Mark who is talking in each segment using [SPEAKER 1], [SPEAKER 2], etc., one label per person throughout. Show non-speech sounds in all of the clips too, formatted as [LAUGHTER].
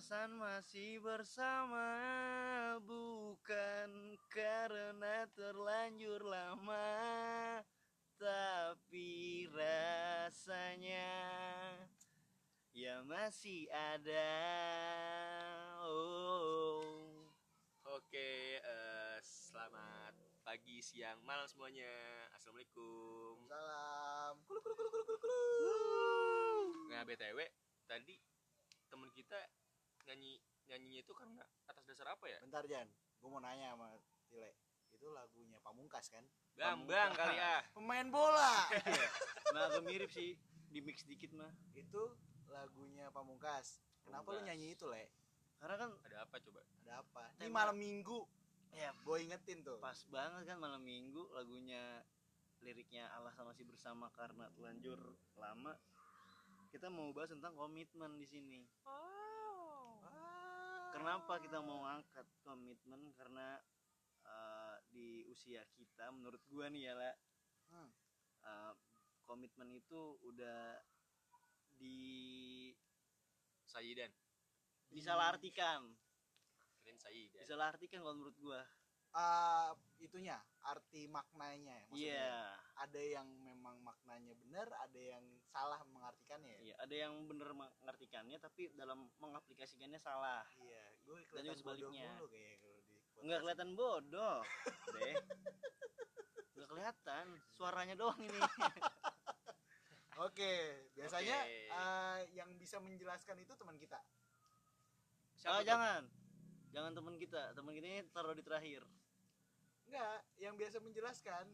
[SPEAKER 1] alasan masih bersama bukan karena terlanjur lama tapi rasanya ya masih ada oh
[SPEAKER 2] Oke, eh, selamat pagi, siang, malam semuanya. Assalamualaikum.
[SPEAKER 3] Salam. Kulu kulu kulu kulu kulu.
[SPEAKER 2] Nah, BTW, tadi temen kita nyanyi nyanyinya itu karena atas dasar apa ya?
[SPEAKER 3] Bentar Jan, gue mau nanya sama Tile. Itu lagunya Pamungkas kan?
[SPEAKER 2] Bambang kali ah.
[SPEAKER 3] Pemain bola. [LAUGHS]
[SPEAKER 1] nah agak mirip sih di mix dikit mah
[SPEAKER 3] itu lagunya Pamungkas. Kenapa lu nyanyi itu, Le?
[SPEAKER 1] karena kan
[SPEAKER 2] Ada apa coba?
[SPEAKER 3] Ada apa? Ini malam Minggu.
[SPEAKER 1] ya
[SPEAKER 3] Gue ingetin tuh.
[SPEAKER 1] pas banget kan malam minggu lagunya liriknya Allah masih bersama karena telanjur lama kita mau bahas tentang komitmen di sini
[SPEAKER 3] Ah.
[SPEAKER 1] Kenapa kita mau angkat komitmen karena eh, di usia kita menurut gua nih ya lah
[SPEAKER 3] Hmm.
[SPEAKER 1] komitmen itu udah di
[SPEAKER 2] Sayidan.
[SPEAKER 1] disalahartikan
[SPEAKER 2] Keren Sayidan.
[SPEAKER 1] disalahartikan kalau menurut gua
[SPEAKER 3] Ah, itunya arti maknanya ya maksudnya.
[SPEAKER 1] iya
[SPEAKER 3] Ada yang memang maknanya benar, ada yang salah mengartikannya ya.
[SPEAKER 1] iya ada yang bener mengartikannya tapi dalam mengaplikasikannya salah
[SPEAKER 3] Iya, gue
[SPEAKER 1] Dan
[SPEAKER 3] kelihatan bodoh
[SPEAKER 1] sebaliknya.
[SPEAKER 3] mulu kayak kalau di podcast.
[SPEAKER 1] nggak kelihatan bodoh deh nggak kelihatan suaranya doang ini [LAUGHS]
[SPEAKER 3] Oke, biasanya
[SPEAKER 2] Oke.
[SPEAKER 3] eh, yang bisa menjelaskan itu teman kita.
[SPEAKER 1] Ah,
[SPEAKER 2] tuh?
[SPEAKER 1] jangan jangan teman kita teman kita ini taruh di terakhir
[SPEAKER 3] Enggak, yang biasa menjelaskan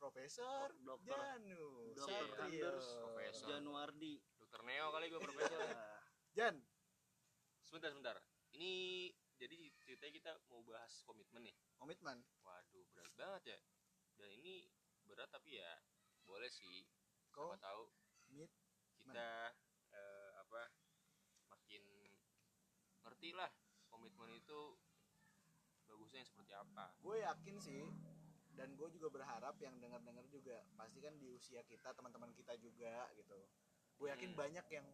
[SPEAKER 3] Profesor
[SPEAKER 1] Dokter.
[SPEAKER 3] Janu
[SPEAKER 1] Dokter. Anders
[SPEAKER 2] Profesor.
[SPEAKER 1] Januardi
[SPEAKER 2] Dokter Neo kali gue profesor. [LAUGHS]
[SPEAKER 3] Jan,
[SPEAKER 2] sebentar, sebentar. Ini jadi ceritanya kita mau bahas komitmen nih.
[SPEAKER 3] komitmen.
[SPEAKER 2] Waduh, berat banget ya. Dan ini berat tapi ya boleh sih.
[SPEAKER 3] Kok
[SPEAKER 2] Siapa tahu
[SPEAKER 3] mit
[SPEAKER 2] kita eh, apa makin ngerti lah komitmen itu yang seperti apa?
[SPEAKER 3] Gue yakin sih dan gue juga berharap yang dengar-dengar juga pasti kan di usia kita teman-teman kita juga gitu. Gue yakin
[SPEAKER 2] Hmm.
[SPEAKER 3] banyak yang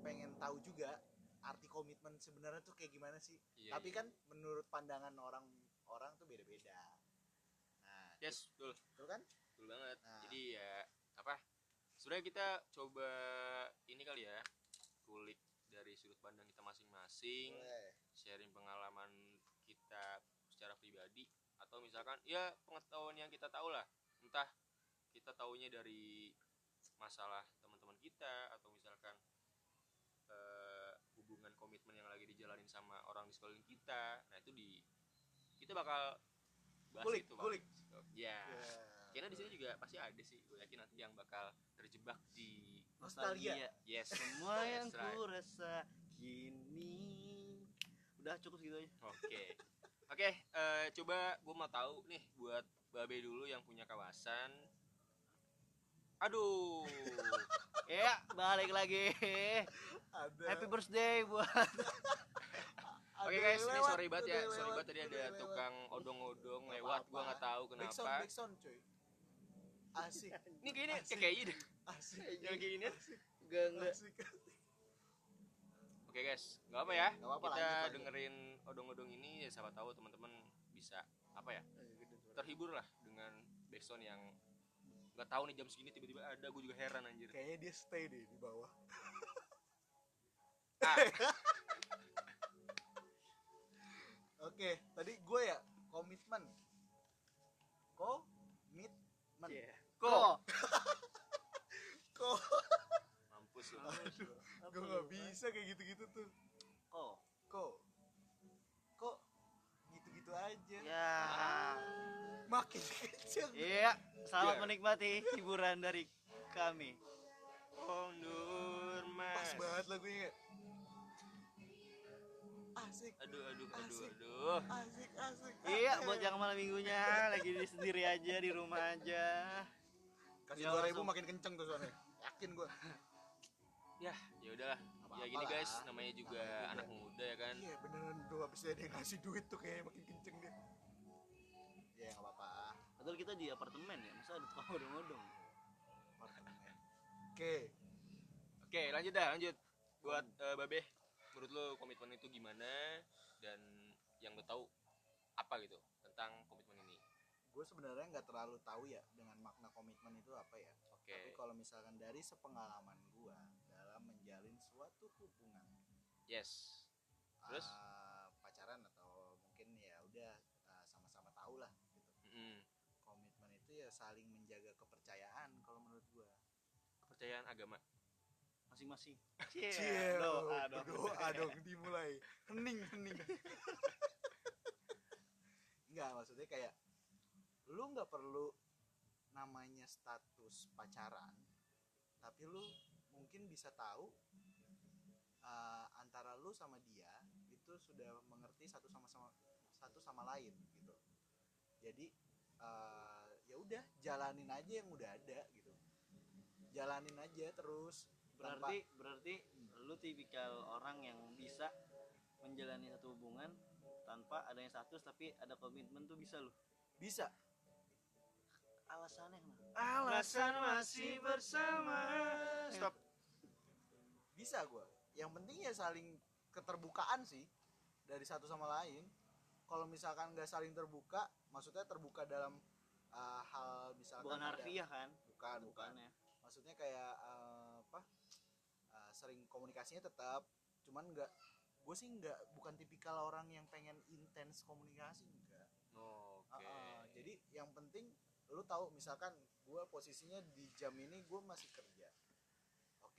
[SPEAKER 3] pengen tahu juga arti komitmen sebenarnya tuh kayak gimana sih.
[SPEAKER 2] Iya,
[SPEAKER 3] tapi
[SPEAKER 2] iya.
[SPEAKER 3] kan menurut pandangan orang orang tuh beda-beda. Nah
[SPEAKER 2] yes betul.
[SPEAKER 3] betul kan?
[SPEAKER 2] Betul banget.
[SPEAKER 3] Nah.
[SPEAKER 2] jadi ya apa? Sebenarnya kita coba ini kali ya kulik dari sudut pandang kita masing-masing sharing pengalaman kita secara pribadi atau misalkan ya pengetahuan yang kita tahu lah entah kita taunya dari masalah teman-teman kita atau misalkan eh, hubungan komitmen yang lagi dijalanin sama orang di sekeliling kita nah itu di kita bakal bahas
[SPEAKER 3] Kulik,
[SPEAKER 2] itu
[SPEAKER 3] kulik.
[SPEAKER 2] ya
[SPEAKER 3] Ya.
[SPEAKER 2] karena di sini juga pasti ada sih gue yakin nanti yang bakal terjebak di
[SPEAKER 3] nostalgia
[SPEAKER 2] yes [LAUGHS]
[SPEAKER 1] semua yang
[SPEAKER 2] right.
[SPEAKER 1] ku rasa kini udah cukup gitu aja
[SPEAKER 2] Oke. Oke, eh, coba gue mau tahu nih buat Babe dulu yang punya kawasan. Aduh. [LAUGHS]
[SPEAKER 1] ya balik lagi
[SPEAKER 3] ada
[SPEAKER 1] happy birthday buat [LAUGHS]
[SPEAKER 2] Oke
[SPEAKER 3] ada
[SPEAKER 2] guys, ini
[SPEAKER 3] lewat,
[SPEAKER 2] sorry banget ya.
[SPEAKER 3] yang
[SPEAKER 2] Sorry
[SPEAKER 3] lewat,
[SPEAKER 2] banget tadi
[SPEAKER 3] ada lewat.
[SPEAKER 2] tukang odong-odong lewat, gua
[SPEAKER 3] apa-apa.
[SPEAKER 2] nggak tahu kenapa.
[SPEAKER 3] backsound, cuy asik [LAUGHS]
[SPEAKER 2] Ini kayaknya kayak gini.
[SPEAKER 3] asik
[SPEAKER 2] Yang kayak gini.
[SPEAKER 1] gak enggak
[SPEAKER 2] Oke guys, nggak apa ya.
[SPEAKER 3] Nggak apa-apa,
[SPEAKER 2] Kita
[SPEAKER 3] lanjut, lanjut.
[SPEAKER 2] dengerin odong-odong ini ya siapa tahu teman-teman bisa apa ya? Terhibur lah dengan backsound yang nggak tahu nih jam segini tiba-tiba ada, gue juga heran anjir.
[SPEAKER 3] kayaknya dia stay deh di bawah
[SPEAKER 2] Ah, [LAUGHS]
[SPEAKER 3] Oke, tadi gue ya komitmen. Komitmen.
[SPEAKER 1] Iya.
[SPEAKER 2] kok
[SPEAKER 3] Kok [LAUGHS]
[SPEAKER 2] mampus lu.
[SPEAKER 3] gue nggak bisa kayak gitu-gitu tuh.
[SPEAKER 1] Kok
[SPEAKER 3] kok gitu-gitu aja.
[SPEAKER 1] ya
[SPEAKER 3] Makin kenceng.
[SPEAKER 1] iya selamat
[SPEAKER 2] Iya.
[SPEAKER 1] menikmati hiburan dari kami
[SPEAKER 2] Kondur
[SPEAKER 3] Pas
[SPEAKER 2] mas.
[SPEAKER 3] banget lagunya. Asik,
[SPEAKER 2] Aduh aduh aduh
[SPEAKER 3] Asik.
[SPEAKER 2] aduh.
[SPEAKER 3] asik, asik.
[SPEAKER 1] iya buat yang malam minggunya lagi di sendiri aja di rumah aja
[SPEAKER 3] Kasih
[SPEAKER 1] Ya,
[SPEAKER 3] dua ribu makin kenceng tuh soalnya. Yakin gue.
[SPEAKER 2] Ya ya udahlah.
[SPEAKER 3] Apa-apa
[SPEAKER 2] Ya gini
[SPEAKER 3] lah.
[SPEAKER 2] guys, namanya juga
[SPEAKER 3] juga.
[SPEAKER 2] anak muda ya kan.
[SPEAKER 3] Iya beneran tuh habis dia ngasih duit tuh kayak makin kenceng dia. Ya nggak apa-apa.
[SPEAKER 1] padahal kita di apartemen ya masa ada tukang odong-odong
[SPEAKER 3] Apartemen. Oke,
[SPEAKER 2] Oke lanjut dah lanjut. Buat eh, Babe. menurut lo komitmen itu gimana dan yang lo tahu apa gitu tentang komitmen ini
[SPEAKER 3] gue sebenarnya nggak terlalu tahu ya dengan makna komitmen itu apa ya
[SPEAKER 2] oke
[SPEAKER 3] tapi kalau misalkan dari sepengalaman gue suatu hubungan.
[SPEAKER 2] Yes. Terus?
[SPEAKER 3] eh, pacaran atau mungkin ya udah eh, sama-sama tahu lah gitu.
[SPEAKER 2] Mm-mm.
[SPEAKER 3] komitmen itu ya saling menjaga kepercayaan kalau menurut gue
[SPEAKER 2] kepercayaan agama?
[SPEAKER 1] Masing-masing.
[SPEAKER 3] Cie,
[SPEAKER 1] Iya, doa dong.
[SPEAKER 3] berdoa dong dimulai. Hening hening. Enggak maksudnya kayak lu nggak perlu namanya status pacaran tapi lu mungkin bisa tahu uh, antara lu sama dia itu sudah mengerti satu sama sama satu sama lain gitu. Jadi uh, ya udah jalanin aja yang udah ada gitu. Jalanin aja terus tanpa-
[SPEAKER 1] berarti berarti lu tipikal orang yang bisa menjalani satu hubungan tanpa adanya status tapi ada komitmen tuh bisa lu?
[SPEAKER 3] Bisa.
[SPEAKER 1] Alasannya kenapa?
[SPEAKER 3] Alasan
[SPEAKER 1] masih bersama.
[SPEAKER 2] Stop.
[SPEAKER 3] Bisa gue yang penting ya saling keterbukaan sih dari satu sama lain. Kalau misalkan nggak saling terbuka maksudnya terbuka dalam uh, hal misalkan
[SPEAKER 1] bukan harfiah kan?
[SPEAKER 3] Bukan bukan.
[SPEAKER 1] Bukannya
[SPEAKER 3] maksudnya kayak uh, apa uh, sering komunikasinya tetap cuman nggak gue sih nggak bukan tipikal orang yang pengen intens komunikasi enggak
[SPEAKER 2] oke.
[SPEAKER 3] Ah, ah. jadi yang penting lu tahu misalkan gue posisinya di jam ini gue masih kerja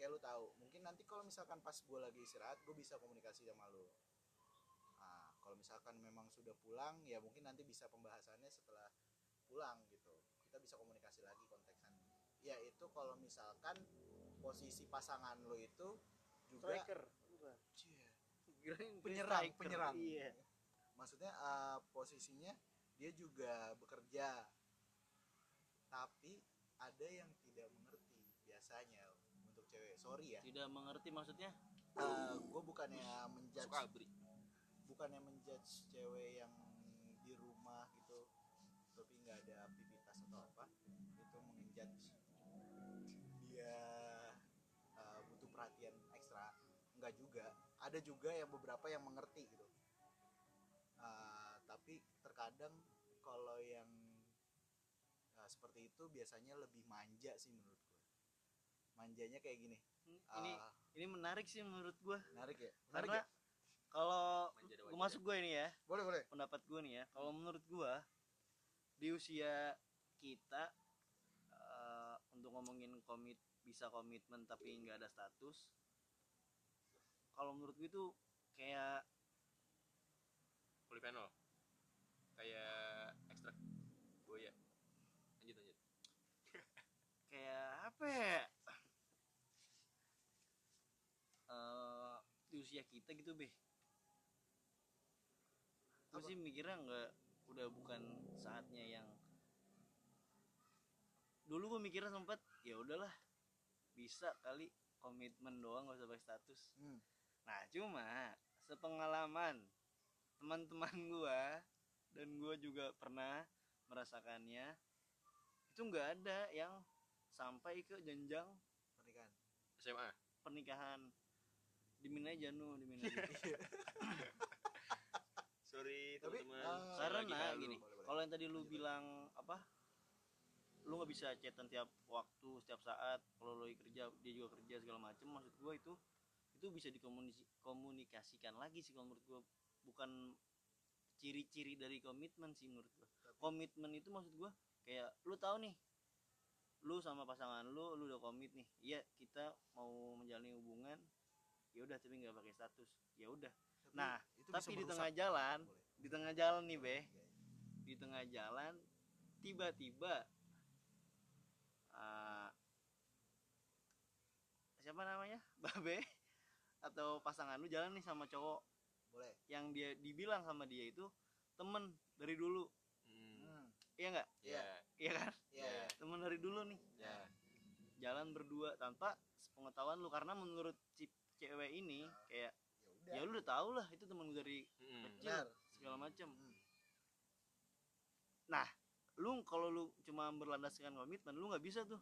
[SPEAKER 3] oke lu tahu. Mungkin nanti kalau misalkan pas gue lagi istirahat gue bisa komunikasi sama lu. Nah kalau misalkan memang sudah pulang ya mungkin nanti bisa pembahasannya setelah pulang gitu. Kita bisa komunikasi lagi konteksan ya itu kalau misalkan posisi pasangan lo itu juga
[SPEAKER 1] striker.
[SPEAKER 3] Penyerang,
[SPEAKER 1] striker.
[SPEAKER 3] penyerang.
[SPEAKER 1] iya.
[SPEAKER 3] Maksudnya uh, posisinya dia juga bekerja. Tapi ada yang tidak mengerti biasanya sorry ya.
[SPEAKER 1] Tidak mengerti maksudnya?
[SPEAKER 3] Gue bukannya menjudge
[SPEAKER 2] suka abri.
[SPEAKER 3] Bukannya menjudge cewek yang di rumah gitu tapi nggak ada aktivitas atau apa itu menjudge dia uh, butuh perhatian ekstra. Nggak juga. Ada juga yang beberapa yang mengerti gitu. Uh, tapi terkadang kalau yang uh, seperti itu biasanya lebih manja sih menurut gue manjanya kayak gini
[SPEAKER 1] ini
[SPEAKER 3] uh,
[SPEAKER 1] ini menarik sih menurut gua.
[SPEAKER 3] Menarik ya? Menarik
[SPEAKER 1] karena
[SPEAKER 3] ya?
[SPEAKER 1] kalau
[SPEAKER 2] wajah
[SPEAKER 1] masuk gue ini ya
[SPEAKER 3] boleh boleh.
[SPEAKER 1] pendapat gue nih ya kalau menurut gue di usia kita eh, untuk ngomongin komit bisa komitmen tapi nggak ada status kalau menurut gue itu kayak
[SPEAKER 2] polifenol kayak ekstrak buaya lanjut lanjut.
[SPEAKER 1] Kayak apa ya Eh, di usia kita gitu be gue sih mikirnya nggak udah bukan saatnya yang dulu gue mikirnya sempet ya udahlah bisa kali komitmen doang gak usah pakai status.
[SPEAKER 3] Hmm.
[SPEAKER 1] nah cuma sepengalaman teman-teman [LAUGHS] gue dan gue juga pernah merasakannya itu nggak ada yang sampai ke jenjang
[SPEAKER 3] pernikahan.
[SPEAKER 2] SMA
[SPEAKER 1] pernikahan dimin aja nu dimin aja. [LAUGHS]
[SPEAKER 2] Sorry
[SPEAKER 3] Tapi,
[SPEAKER 2] teman-teman. saya
[SPEAKER 1] karena gini kalau yang tadi lu
[SPEAKER 3] Lanjut,
[SPEAKER 1] bilang apa lu nggak bisa chatan tiap waktu setiap saat kalau lu kerja dia juga kerja segala macem maksud gua itu itu bisa dikomunikasikan lagi sih kalau menurut gua. Bukan ciri-ciri dari komitmen sih menurut gua. Komitmen itu maksud gua kayak lu tahu nih lu sama pasangan lu lu udah komit nih iya kita mau menjalani hubungan ya udah tapi nggak pakai status. Ya udah. Nah,
[SPEAKER 3] itu
[SPEAKER 1] tapi di tengah jalan
[SPEAKER 3] Boleh.
[SPEAKER 1] di tengah jalan nih be. Di tengah jalan tiba-tiba uh, siapa namanya? [LAUGHS] Babe? Atau pasangan lu jalan nih sama cowok.
[SPEAKER 3] Boleh.
[SPEAKER 1] Yang dia dibilang sama dia itu temen dari dulu.
[SPEAKER 2] Hmm,
[SPEAKER 3] hmm.
[SPEAKER 1] iya nggak?
[SPEAKER 2] Ya
[SPEAKER 1] iya kan?
[SPEAKER 3] Iya
[SPEAKER 2] Ya.
[SPEAKER 3] iya.
[SPEAKER 1] Temen dari dulu nih.
[SPEAKER 2] Ya
[SPEAKER 1] jalan berdua tanpa pengetahuan lu. Karena menurut si cewek ini kayak
[SPEAKER 3] ya udah
[SPEAKER 1] ya lu udah tau lah itu temen gue dari
[SPEAKER 2] Hmm.
[SPEAKER 1] kecil
[SPEAKER 3] benar
[SPEAKER 1] segala macem
[SPEAKER 3] Hmm.
[SPEAKER 1] nah lu kalau lu cuma berlandaskan komitmen lu nggak bisa tuh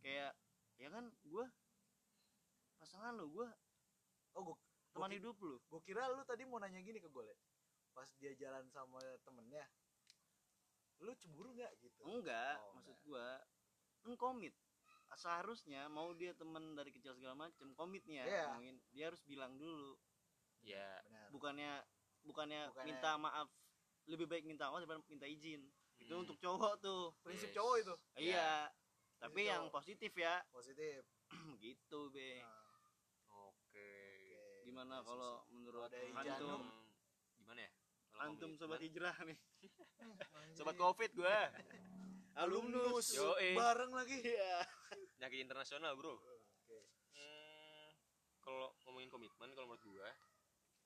[SPEAKER 1] kayak ya kan gue pasangan lu gue
[SPEAKER 3] oh gua
[SPEAKER 1] teman
[SPEAKER 3] Oke.
[SPEAKER 1] hidup lu
[SPEAKER 3] gue kira lu tadi mau nanya gini ke gue pas dia jalan sama temennya lu cemburu nggak gitu
[SPEAKER 1] enggak
[SPEAKER 3] Oh,
[SPEAKER 1] maksud
[SPEAKER 3] enggak.
[SPEAKER 1] gua kan komit seharusnya mau dia temen dari kecil segala macem komitnya
[SPEAKER 3] Iya.
[SPEAKER 1] ngomongin dia harus bilang dulu.
[SPEAKER 2] Ya
[SPEAKER 3] benar.
[SPEAKER 1] Bukannya bukannya
[SPEAKER 3] Bukannya-
[SPEAKER 1] minta maaf lebih baik minta maaf daripada minta izin. Itu
[SPEAKER 2] Hmm.
[SPEAKER 1] untuk cowok tuh.
[SPEAKER 3] Prinsip
[SPEAKER 2] Yes.
[SPEAKER 3] cowok itu.
[SPEAKER 1] Iya. Tapi
[SPEAKER 3] Prinsip
[SPEAKER 1] yang
[SPEAKER 3] cowok.
[SPEAKER 1] positif ya.
[SPEAKER 3] Positif. [CLEARS THROAT]
[SPEAKER 1] Gitu be.
[SPEAKER 3] Nah,
[SPEAKER 2] oke.
[SPEAKER 3] Oke.
[SPEAKER 1] gimana kalau menurut antum?
[SPEAKER 2] gimana ya? Kalau
[SPEAKER 1] antum sobat hijrah nih. [LAUGHS]
[SPEAKER 2] Sobat covid gua [LAUGHS]
[SPEAKER 1] alumnus.
[SPEAKER 2] Yoi.
[SPEAKER 3] bareng lagi.
[SPEAKER 1] Iya. [LAUGHS]
[SPEAKER 2] Nyaki internasional bro.
[SPEAKER 3] Oke.
[SPEAKER 2] Hmm, kalau ngomongin komitmen kalau menurut gua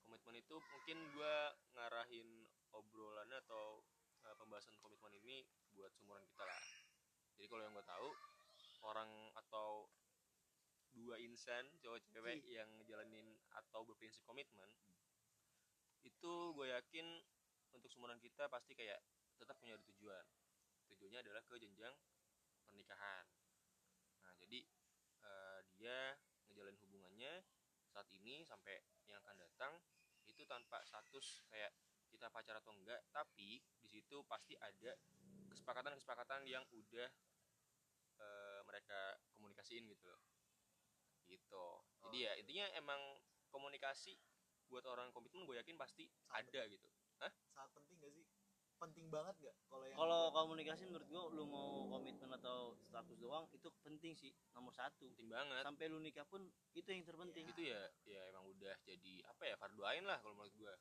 [SPEAKER 2] komitmen itu mungkin gua ngarahin obrolannya atau uh, pembahasan komitmen ini buat seumuran kita lah. Jadi kalau yang gua tahu orang atau dua insan cowok cewek yang ngejalanin atau berprinsip komitmen itu gue yakin untuk seumuran kita pasti kayak tetap punya tujuan tujuannya adalah ke jenjang pernikahan. Nah jadi eh, dia ngejalanin hubungannya saat ini sampai yang akan datang itu tanpa status kayak kita pacar atau enggak tapi di situ pasti ada kesepakatan-kesepakatan yang udah eh, mereka komunikasiin gitu loh. Gitu. Jadi ya intinya emang komunikasi buat orang komitmen gue yakin pasti
[SPEAKER 3] Sangat
[SPEAKER 2] ada gitu.
[SPEAKER 3] Sangat penting gak sih penting banget gak kalau yang
[SPEAKER 1] kalau komunikasi menurut gua lu mau komitmen atau status doang itu penting sih nomor satu.
[SPEAKER 2] Penting banget.
[SPEAKER 1] Sampai lu nikah pun itu yang terpenting.
[SPEAKER 2] Itu ya ya emang udah jadi apa ya fardu ain lah kalau menurut gue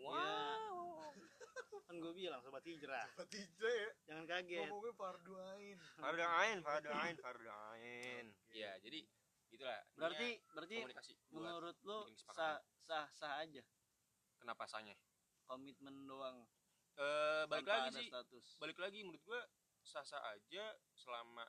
[SPEAKER 2] wow.
[SPEAKER 1] Ya. kan gue bilang sobat hijrah.
[SPEAKER 3] Sobat hijrah ya?
[SPEAKER 1] Jangan kaget.
[SPEAKER 3] Ngomongnya fardu ain.
[SPEAKER 2] Fardu ain fardu ain fardu ain. Ya jadi gitulah.
[SPEAKER 1] Berarti berarti menurut lu sah sah sah aja?
[SPEAKER 2] Kenapa sahnya?
[SPEAKER 1] Komitmen doang
[SPEAKER 2] eh balik
[SPEAKER 1] tanpa
[SPEAKER 2] lagi sih.
[SPEAKER 1] status.
[SPEAKER 2] Balik lagi menurut gue sah sah aja selama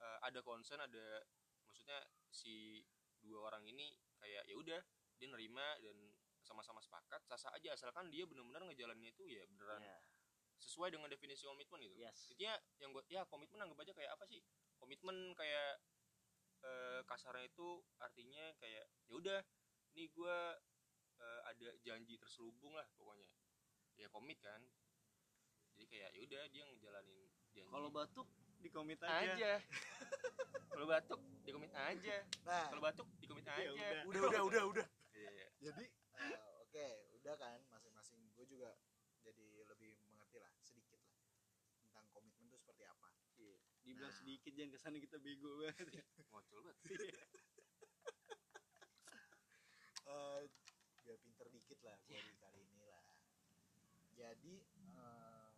[SPEAKER 2] eh, ada concern ada maksudnya si dua orang ini kayak ya udah dia nerima dan sama-sama sepakat sah sah aja. Asalkan dia benar-benar ngejalaninnya itu ya beneran
[SPEAKER 1] ya
[SPEAKER 2] sesuai dengan definisi komitmen gitu.
[SPEAKER 1] Yes.
[SPEAKER 2] Intinya yang gue ya komitmen anggap aja kayak apa sih? Komitmen kayak eh, kasarnya itu artinya kayak ya udah ini gue eh, ada janji terselubung lah pokoknya ya komit kan jadi kayak ya udah dia ngejalanin janji
[SPEAKER 1] kalau batuk dikomit aja,
[SPEAKER 2] aja [LAUGHS] kalau batuk dikomit aja
[SPEAKER 3] nah
[SPEAKER 2] kalau batuk dikomit
[SPEAKER 1] Ya
[SPEAKER 2] aja
[SPEAKER 1] udah.
[SPEAKER 3] udah udah udah udah
[SPEAKER 2] Iya, iya.
[SPEAKER 3] jadi eh, oke udah kan masing-masing gue juga jadi lebih mengerti lah sedikit lah tentang komitmen itu seperti apa
[SPEAKER 1] Iya. dibilang
[SPEAKER 3] Nah.
[SPEAKER 1] sedikit jangan ke sana kita bego banget ya.
[SPEAKER 2] ngocol banget
[SPEAKER 3] Eh, biar pinter dikit lah gue jadi em,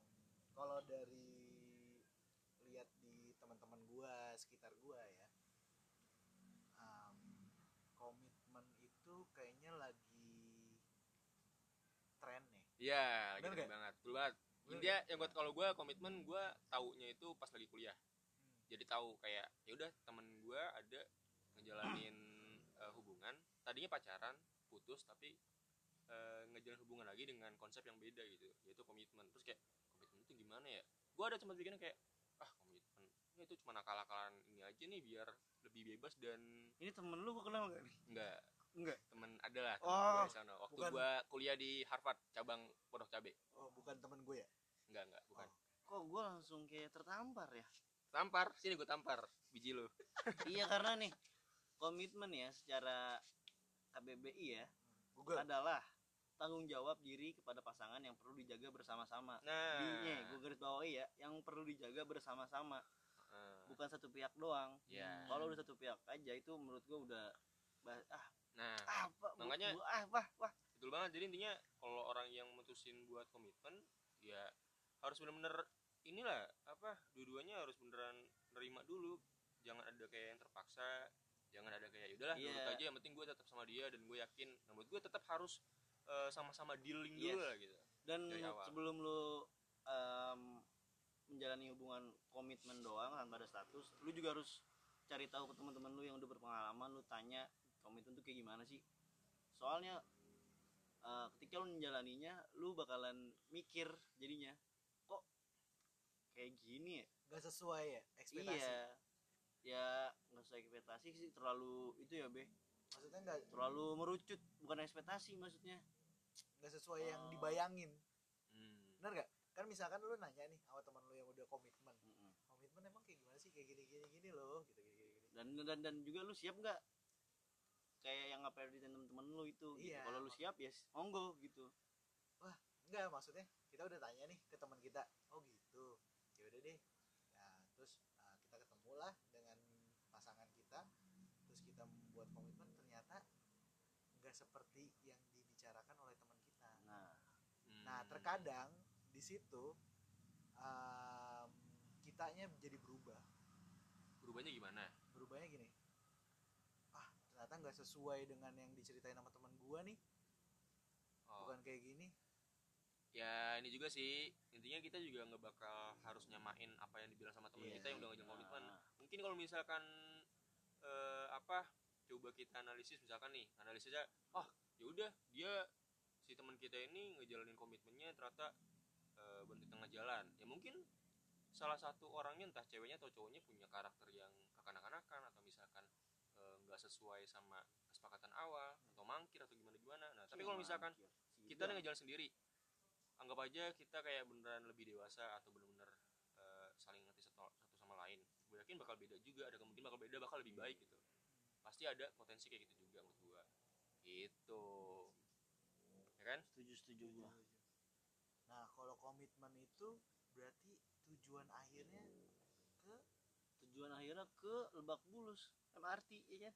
[SPEAKER 3] kalau dari lihat di teman-teman gue sekitar gue ya em, komitmen itu kayaknya lagi tren nih.
[SPEAKER 2] Iya lagi
[SPEAKER 3] nggak?
[SPEAKER 2] banget. Betul banget.
[SPEAKER 3] Bener
[SPEAKER 2] intinya yang buat kalau gue komitmen gue taunya itu pas lagi kuliah.
[SPEAKER 3] Hmm.
[SPEAKER 2] jadi tahu kayak ya udah temen gue ada ngejalanin eh, hubungan. Tadinya pacaran putus tapi eh, ngejalan hubungan lagi dengan konsep yang beda gitu yaitu komitmen. Terus kayak komitmen itu gimana ya? Gue ada sempat pikiran kayak ah komitmen ya itu cuma akal-akalan ini aja nih biar lebih bebas dan
[SPEAKER 1] ini temen lu gua kenal gak nih?
[SPEAKER 2] Enggak
[SPEAKER 1] enggak
[SPEAKER 2] temen adalah temen
[SPEAKER 1] Oh,
[SPEAKER 2] gue di sana. Waktu
[SPEAKER 3] bukan.
[SPEAKER 2] gue kuliah di Harvard cabang Pondok Cabe.
[SPEAKER 3] Oh bukan temen gue ya?
[SPEAKER 2] Enggak enggak bukan.
[SPEAKER 1] Kok gua langsung kayak tertampar ya?
[SPEAKER 2] Tampar? Sini gue tampar biji lo [LAUGHS]
[SPEAKER 1] iya karena nih komitmen ya secara KBBI ya
[SPEAKER 3] Google.
[SPEAKER 1] adalah tanggung jawab diri kepada pasangan yang perlu dijaga bersama-sama.
[SPEAKER 2] Nah.
[SPEAKER 1] Dinya, gue garis bawahi ya yang perlu dijaga bersama-sama.
[SPEAKER 2] Eh,
[SPEAKER 1] bukan satu pihak doang.
[SPEAKER 2] Ya
[SPEAKER 1] kalau udah satu pihak aja itu menurut gue udah ah.
[SPEAKER 2] Nah
[SPEAKER 1] apa? Bu-
[SPEAKER 2] Makanya-
[SPEAKER 1] bu- ah wah wah.
[SPEAKER 2] Betul banget. Jadi intinya kalau orang yang mutusin buat komitmen ya harus bener-bener inilah apa dua-duanya harus beneran nerima dulu. Jangan ada kayak yang terpaksa jangan ada kayak yaudahlah
[SPEAKER 1] Iya.
[SPEAKER 2] nurut aja yang penting gue tetap sama dia dan gue yakin. Nah, menurut gue tetap harus eh, sama-sama dealing dulu
[SPEAKER 1] Yes.
[SPEAKER 2] lah gitu.
[SPEAKER 1] Dan sebelum lu em, menjalani hubungan komitmen doang tanpa ada status lu juga harus cari tahu ke teman-teman lu yang udah berpengalaman lu tanya komitmen tuh kayak gimana sih? Soalnya eh, ketika lu menjalaninya lu bakalan mikir jadinya kok kayak gini ya?
[SPEAKER 3] Nggak sesuai ya ekspektasi?
[SPEAKER 1] Iya. Ya nggak usah ekspektasi sih terlalu itu ya be
[SPEAKER 3] maksudnya nggak
[SPEAKER 1] terlalu merucut bukan ekspektasi maksudnya
[SPEAKER 3] nggak sesuai yang
[SPEAKER 1] Oh.
[SPEAKER 3] dibayangin
[SPEAKER 2] Hmm.
[SPEAKER 3] benar nggak kan misalkan lu nanya nih sama teman lu yang udah komitmen
[SPEAKER 1] Mm-mm.
[SPEAKER 3] komitmen emang kayak gimana sih kayak gini gini gini loh gitu gini gini, gini.
[SPEAKER 1] dan dan dan juga lu siap nggak kayak yang apa di temen-temen lu itu gitu.
[SPEAKER 3] Iya.
[SPEAKER 1] kalau lu siap ya monggo gitu
[SPEAKER 3] enggak maksudnya kita udah tanya nih ke teman kita oh gitu ya udah deh nah terus uh, kita ketemu lah dengan pasangan kita terus kita membuat komitmen nggak seperti yang dibicarakan oleh teman kita.
[SPEAKER 1] Nah.
[SPEAKER 2] Hmm.
[SPEAKER 3] nah terkadang di situ um, kitanya jadi berubah.
[SPEAKER 2] Berubahnya gimana?
[SPEAKER 3] Berubahnya gini. Ah ternyata nggak sesuai dengan yang diceritain sama teman gua nih.
[SPEAKER 2] Oh.
[SPEAKER 3] bukan kayak gini.
[SPEAKER 2] Ya ini juga sih. Intinya kita juga nggak bakal harus nyamain apa yang dibilang sama teman
[SPEAKER 3] Iya.
[SPEAKER 2] kita yang udah ngajak komitmen
[SPEAKER 1] Nah,
[SPEAKER 2] mungkin kalau misalkan eh, apa coba kita analisis misalkan nih analisisnya ah ya udah dia si teman kita ini ngejalanin komitmennya ternyata eh, berhenti tengah jalan. Ya mungkin salah satu orangnya entah ceweknya atau cowoknya punya karakter yang kekanak-kanakan atau misalkan eh, nggak sesuai sama kesepakatan awal atau mangkir atau gimana gimana. Nah tapi kalau misalkan kita
[SPEAKER 1] Sidang.
[SPEAKER 2] dengan jalan sendiri anggap aja kita kayak beneran lebih dewasa atau bener-bener eh, saling ngerti satu, satu sama lain gue yakin bakal beda juga ada kemungkinan bakal beda bakal lebih baik gitu pasti ada potensi kayak gitu juga menurut gua. Gitu. Ya kan?
[SPEAKER 1] Setuju setuju gua.
[SPEAKER 3] Nah kalau komitmen itu berarti tujuan akhirnya ke?
[SPEAKER 1] Tujuan akhirnya ke Lebak Bulus MRT ya kan?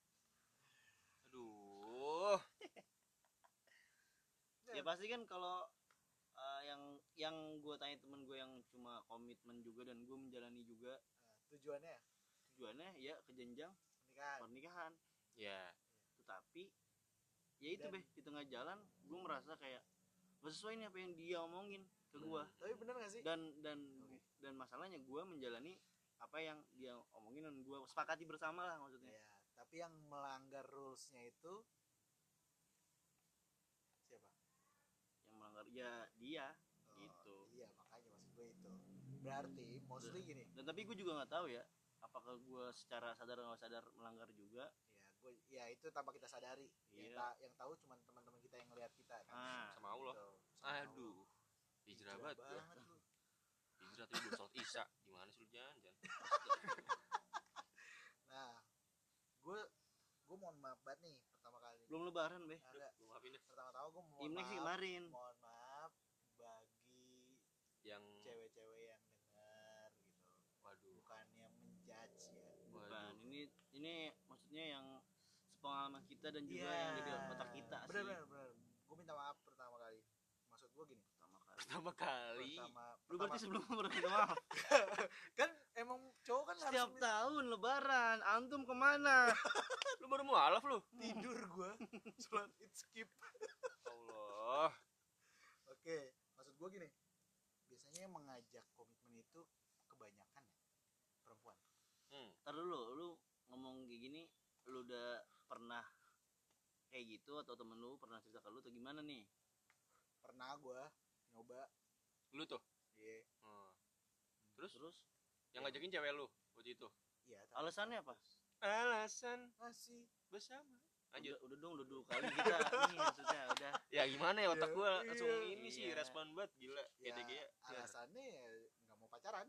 [SPEAKER 2] Aduh. [LAUGHS]
[SPEAKER 1] Ya pasti kan kalau uh, yang yang gue tanya temen gue yang cuma komitmen juga dan gue menjalani juga.
[SPEAKER 3] Nah, tujuannya?
[SPEAKER 1] Tujuannya ya ke jenjang
[SPEAKER 3] pernikahan.
[SPEAKER 1] Pernikahan.
[SPEAKER 2] Ya
[SPEAKER 1] tetapi ya itu
[SPEAKER 3] Dan-
[SPEAKER 1] beh. Di tengah jalan gue merasa kayak gak sesuai nih apa yang dia omongin ke gue
[SPEAKER 2] Hmm.
[SPEAKER 3] tapi bener gak sih?
[SPEAKER 1] Dan dan dan masalahnya gue menjalani apa yang dia omongin dan gue sepakati bersama lah maksudnya.
[SPEAKER 3] Ya tapi yang melanggar rulesnya itu siapa?
[SPEAKER 1] Yang melanggar ya dia.
[SPEAKER 3] Oh,
[SPEAKER 1] Gitu.
[SPEAKER 3] iya makanya maksud gue itu. Berarti mostly gini.
[SPEAKER 1] dan tapi gue juga nggak tahu ya apakah gue secara sadar nggak sadar melanggar juga?
[SPEAKER 3] Ya gue ya itu tanpa kita sadari. Yang,
[SPEAKER 1] Iya.
[SPEAKER 3] ta- yang tahu cuma teman-teman kita yang ngelihat kita kan?
[SPEAKER 1] Ah.
[SPEAKER 2] Sama Allah.
[SPEAKER 3] Gitu. Sama
[SPEAKER 2] aduh hijrah
[SPEAKER 3] Hijrah
[SPEAKER 2] banget ya
[SPEAKER 3] lu. [LAUGHS]
[SPEAKER 2] Hijrah tapi belum sholat isya. Gimana sih lu jangan jangan [LAUGHS] [LAUGHS]
[SPEAKER 3] nah gue gue mohon maaf banget nih pertama kali.
[SPEAKER 1] Belum lebaran beh
[SPEAKER 3] Nah, enggak,
[SPEAKER 2] lu maafin deh.
[SPEAKER 3] Pertama-tama gue mohon
[SPEAKER 1] imlek sih
[SPEAKER 3] maaf.
[SPEAKER 1] kemarin.
[SPEAKER 3] Mohon maaf bagi
[SPEAKER 2] yang
[SPEAKER 3] cewek-cewek yang dengar gitu
[SPEAKER 2] waduh
[SPEAKER 3] bukannya menjudge ya
[SPEAKER 1] bukan
[SPEAKER 2] waduh
[SPEAKER 1] ini maksudnya yang sepengalaman kita dan juga
[SPEAKER 3] Iya.
[SPEAKER 1] yang di otak kita
[SPEAKER 3] bener
[SPEAKER 1] sih.
[SPEAKER 3] bener bener. Gue minta maaf pertama kali. Maksud gue gini.
[SPEAKER 1] Pertama kali.
[SPEAKER 2] Pertama kali.
[SPEAKER 3] Pertama
[SPEAKER 1] lu berarti sebelum berminta maaf. [LAUGHS]
[SPEAKER 3] Kan emang cowok kan
[SPEAKER 1] setiap
[SPEAKER 3] harus minta-
[SPEAKER 1] tahun lebaran antum ke mana? [LAUGHS]
[SPEAKER 2] Lu baru mualaf lu? [LAUGHS]
[SPEAKER 3] Tidur gue sholat id skip.
[SPEAKER 2] Allah.
[SPEAKER 3] Oke maksud gue gini. Biasanya yang mengajak komitmen itu kebanyakan ya perempuan.
[SPEAKER 2] Hmm.
[SPEAKER 1] Ntar dulu lu ngomong kayak gini lu udah pernah kayak gitu atau temen lu pernah cerita ke lu atau gimana nih?
[SPEAKER 3] Pernah gue nyoba.
[SPEAKER 2] Lu tuh?
[SPEAKER 3] Iya.
[SPEAKER 2] Hmm. terus?
[SPEAKER 1] Terus?
[SPEAKER 2] Yang ngajakin cewek lu waktu itu?
[SPEAKER 3] Iya tapi
[SPEAKER 1] alasannya apa?
[SPEAKER 2] Alasan
[SPEAKER 3] masih.
[SPEAKER 2] bersama. Lanjut.
[SPEAKER 1] Udah, udah dong udah dua kali kita. Nih maksudnya udah.
[SPEAKER 2] Ya gimana ya otak
[SPEAKER 3] Iya,
[SPEAKER 2] gua langsung
[SPEAKER 3] iya,
[SPEAKER 2] ini sih
[SPEAKER 1] iya.
[SPEAKER 2] respon banget gila.
[SPEAKER 3] Ya
[SPEAKER 2] GDG ya.
[SPEAKER 3] alasannya ya nggak mau pacaran.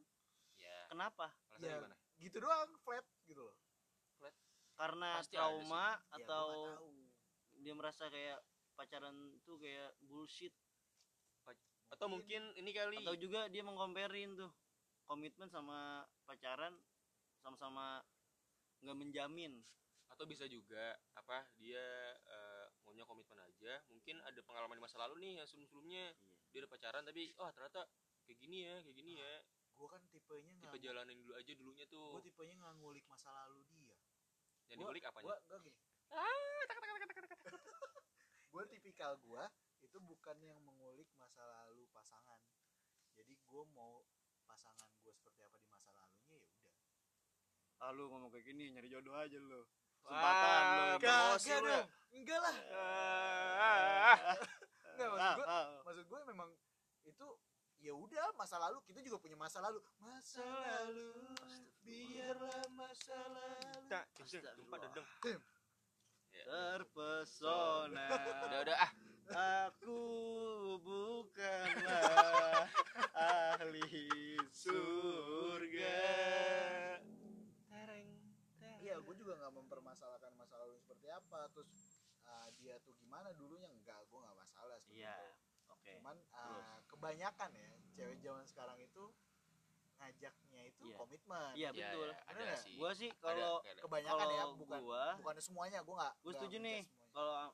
[SPEAKER 2] Ya.
[SPEAKER 1] Kenapa?
[SPEAKER 2] Alasannya
[SPEAKER 3] Ya.
[SPEAKER 2] gimana?
[SPEAKER 3] gitu doang flat gitu loh
[SPEAKER 1] karena
[SPEAKER 2] Pasti
[SPEAKER 1] trauma
[SPEAKER 3] Ya, gua
[SPEAKER 1] atau dia merasa kayak pacaran tuh kayak bullshit.
[SPEAKER 2] Atau mungkin ini kali.
[SPEAKER 1] Atau juga dia mengkomperin tuh komitmen sama pacaran sama-sama nggak menjamin.
[SPEAKER 2] Atau bisa juga apa dia eh, maunya komitmen aja. Mungkin ada pengalaman di masa lalu nih yang sebelum sebelumnya
[SPEAKER 1] Iya.
[SPEAKER 2] dia udah pacaran tapi oh ternyata kayak gini ya kayak gini ya.
[SPEAKER 3] gue kan tipenya
[SPEAKER 2] tipe
[SPEAKER 3] nggak
[SPEAKER 2] jalanin dulu aja dulunya
[SPEAKER 3] gue
[SPEAKER 2] tuh
[SPEAKER 3] tipenya nggak ngulik masa lalu dia
[SPEAKER 2] yang dibalik apanya
[SPEAKER 3] gue gue gini. [LAUGHS] Gue tipikal gue itu bukan yang mengulik masa lalu pasangan. Jadi gue mau pasangan gue seperti apa di masa lalunya ya udah.
[SPEAKER 1] Ah lu ngomong kayak gini nyari jodoh aja lu.
[SPEAKER 2] Promosi
[SPEAKER 3] Kagak
[SPEAKER 2] lu.
[SPEAKER 3] dong enggak lah.
[SPEAKER 2] Ah, [LAUGHS]
[SPEAKER 3] enggak maksud
[SPEAKER 1] Ah,
[SPEAKER 3] gue
[SPEAKER 1] ah.
[SPEAKER 3] maksud gue memang itu ya udah masa lalu. Kita juga punya masa lalu. Masa lalu biarlah masa lalu
[SPEAKER 2] tak
[SPEAKER 1] Astagfirullah.
[SPEAKER 2] gempa dedeng
[SPEAKER 1] terpesona.
[SPEAKER 2] Udah udah ah.
[SPEAKER 1] Aku bukanlah [LAUGHS] ahli surga. Tereng,
[SPEAKER 3] iya gue juga nggak mempermasalahkan masa lalu seperti apa. Terus uh, dia tuh gimana dulunya? Enggak gue nggak masalah
[SPEAKER 1] iya
[SPEAKER 3] itu.
[SPEAKER 1] oke.
[SPEAKER 3] Cuman uh, kebanyakan ya cewek zaman sekarang itu ngajaknya itu
[SPEAKER 1] Iya.
[SPEAKER 3] komitmen
[SPEAKER 1] iya
[SPEAKER 2] Ya,
[SPEAKER 1] betul
[SPEAKER 2] ya, ada
[SPEAKER 3] Bener nggak?
[SPEAKER 2] sih
[SPEAKER 1] gua sih kalau
[SPEAKER 2] Ada, ada.
[SPEAKER 3] kebanyakan ya
[SPEAKER 1] kalau
[SPEAKER 3] bukan
[SPEAKER 1] gua
[SPEAKER 3] bukan semuanya gue nggak
[SPEAKER 1] gue
[SPEAKER 3] nggak
[SPEAKER 1] setuju nih kalau uh,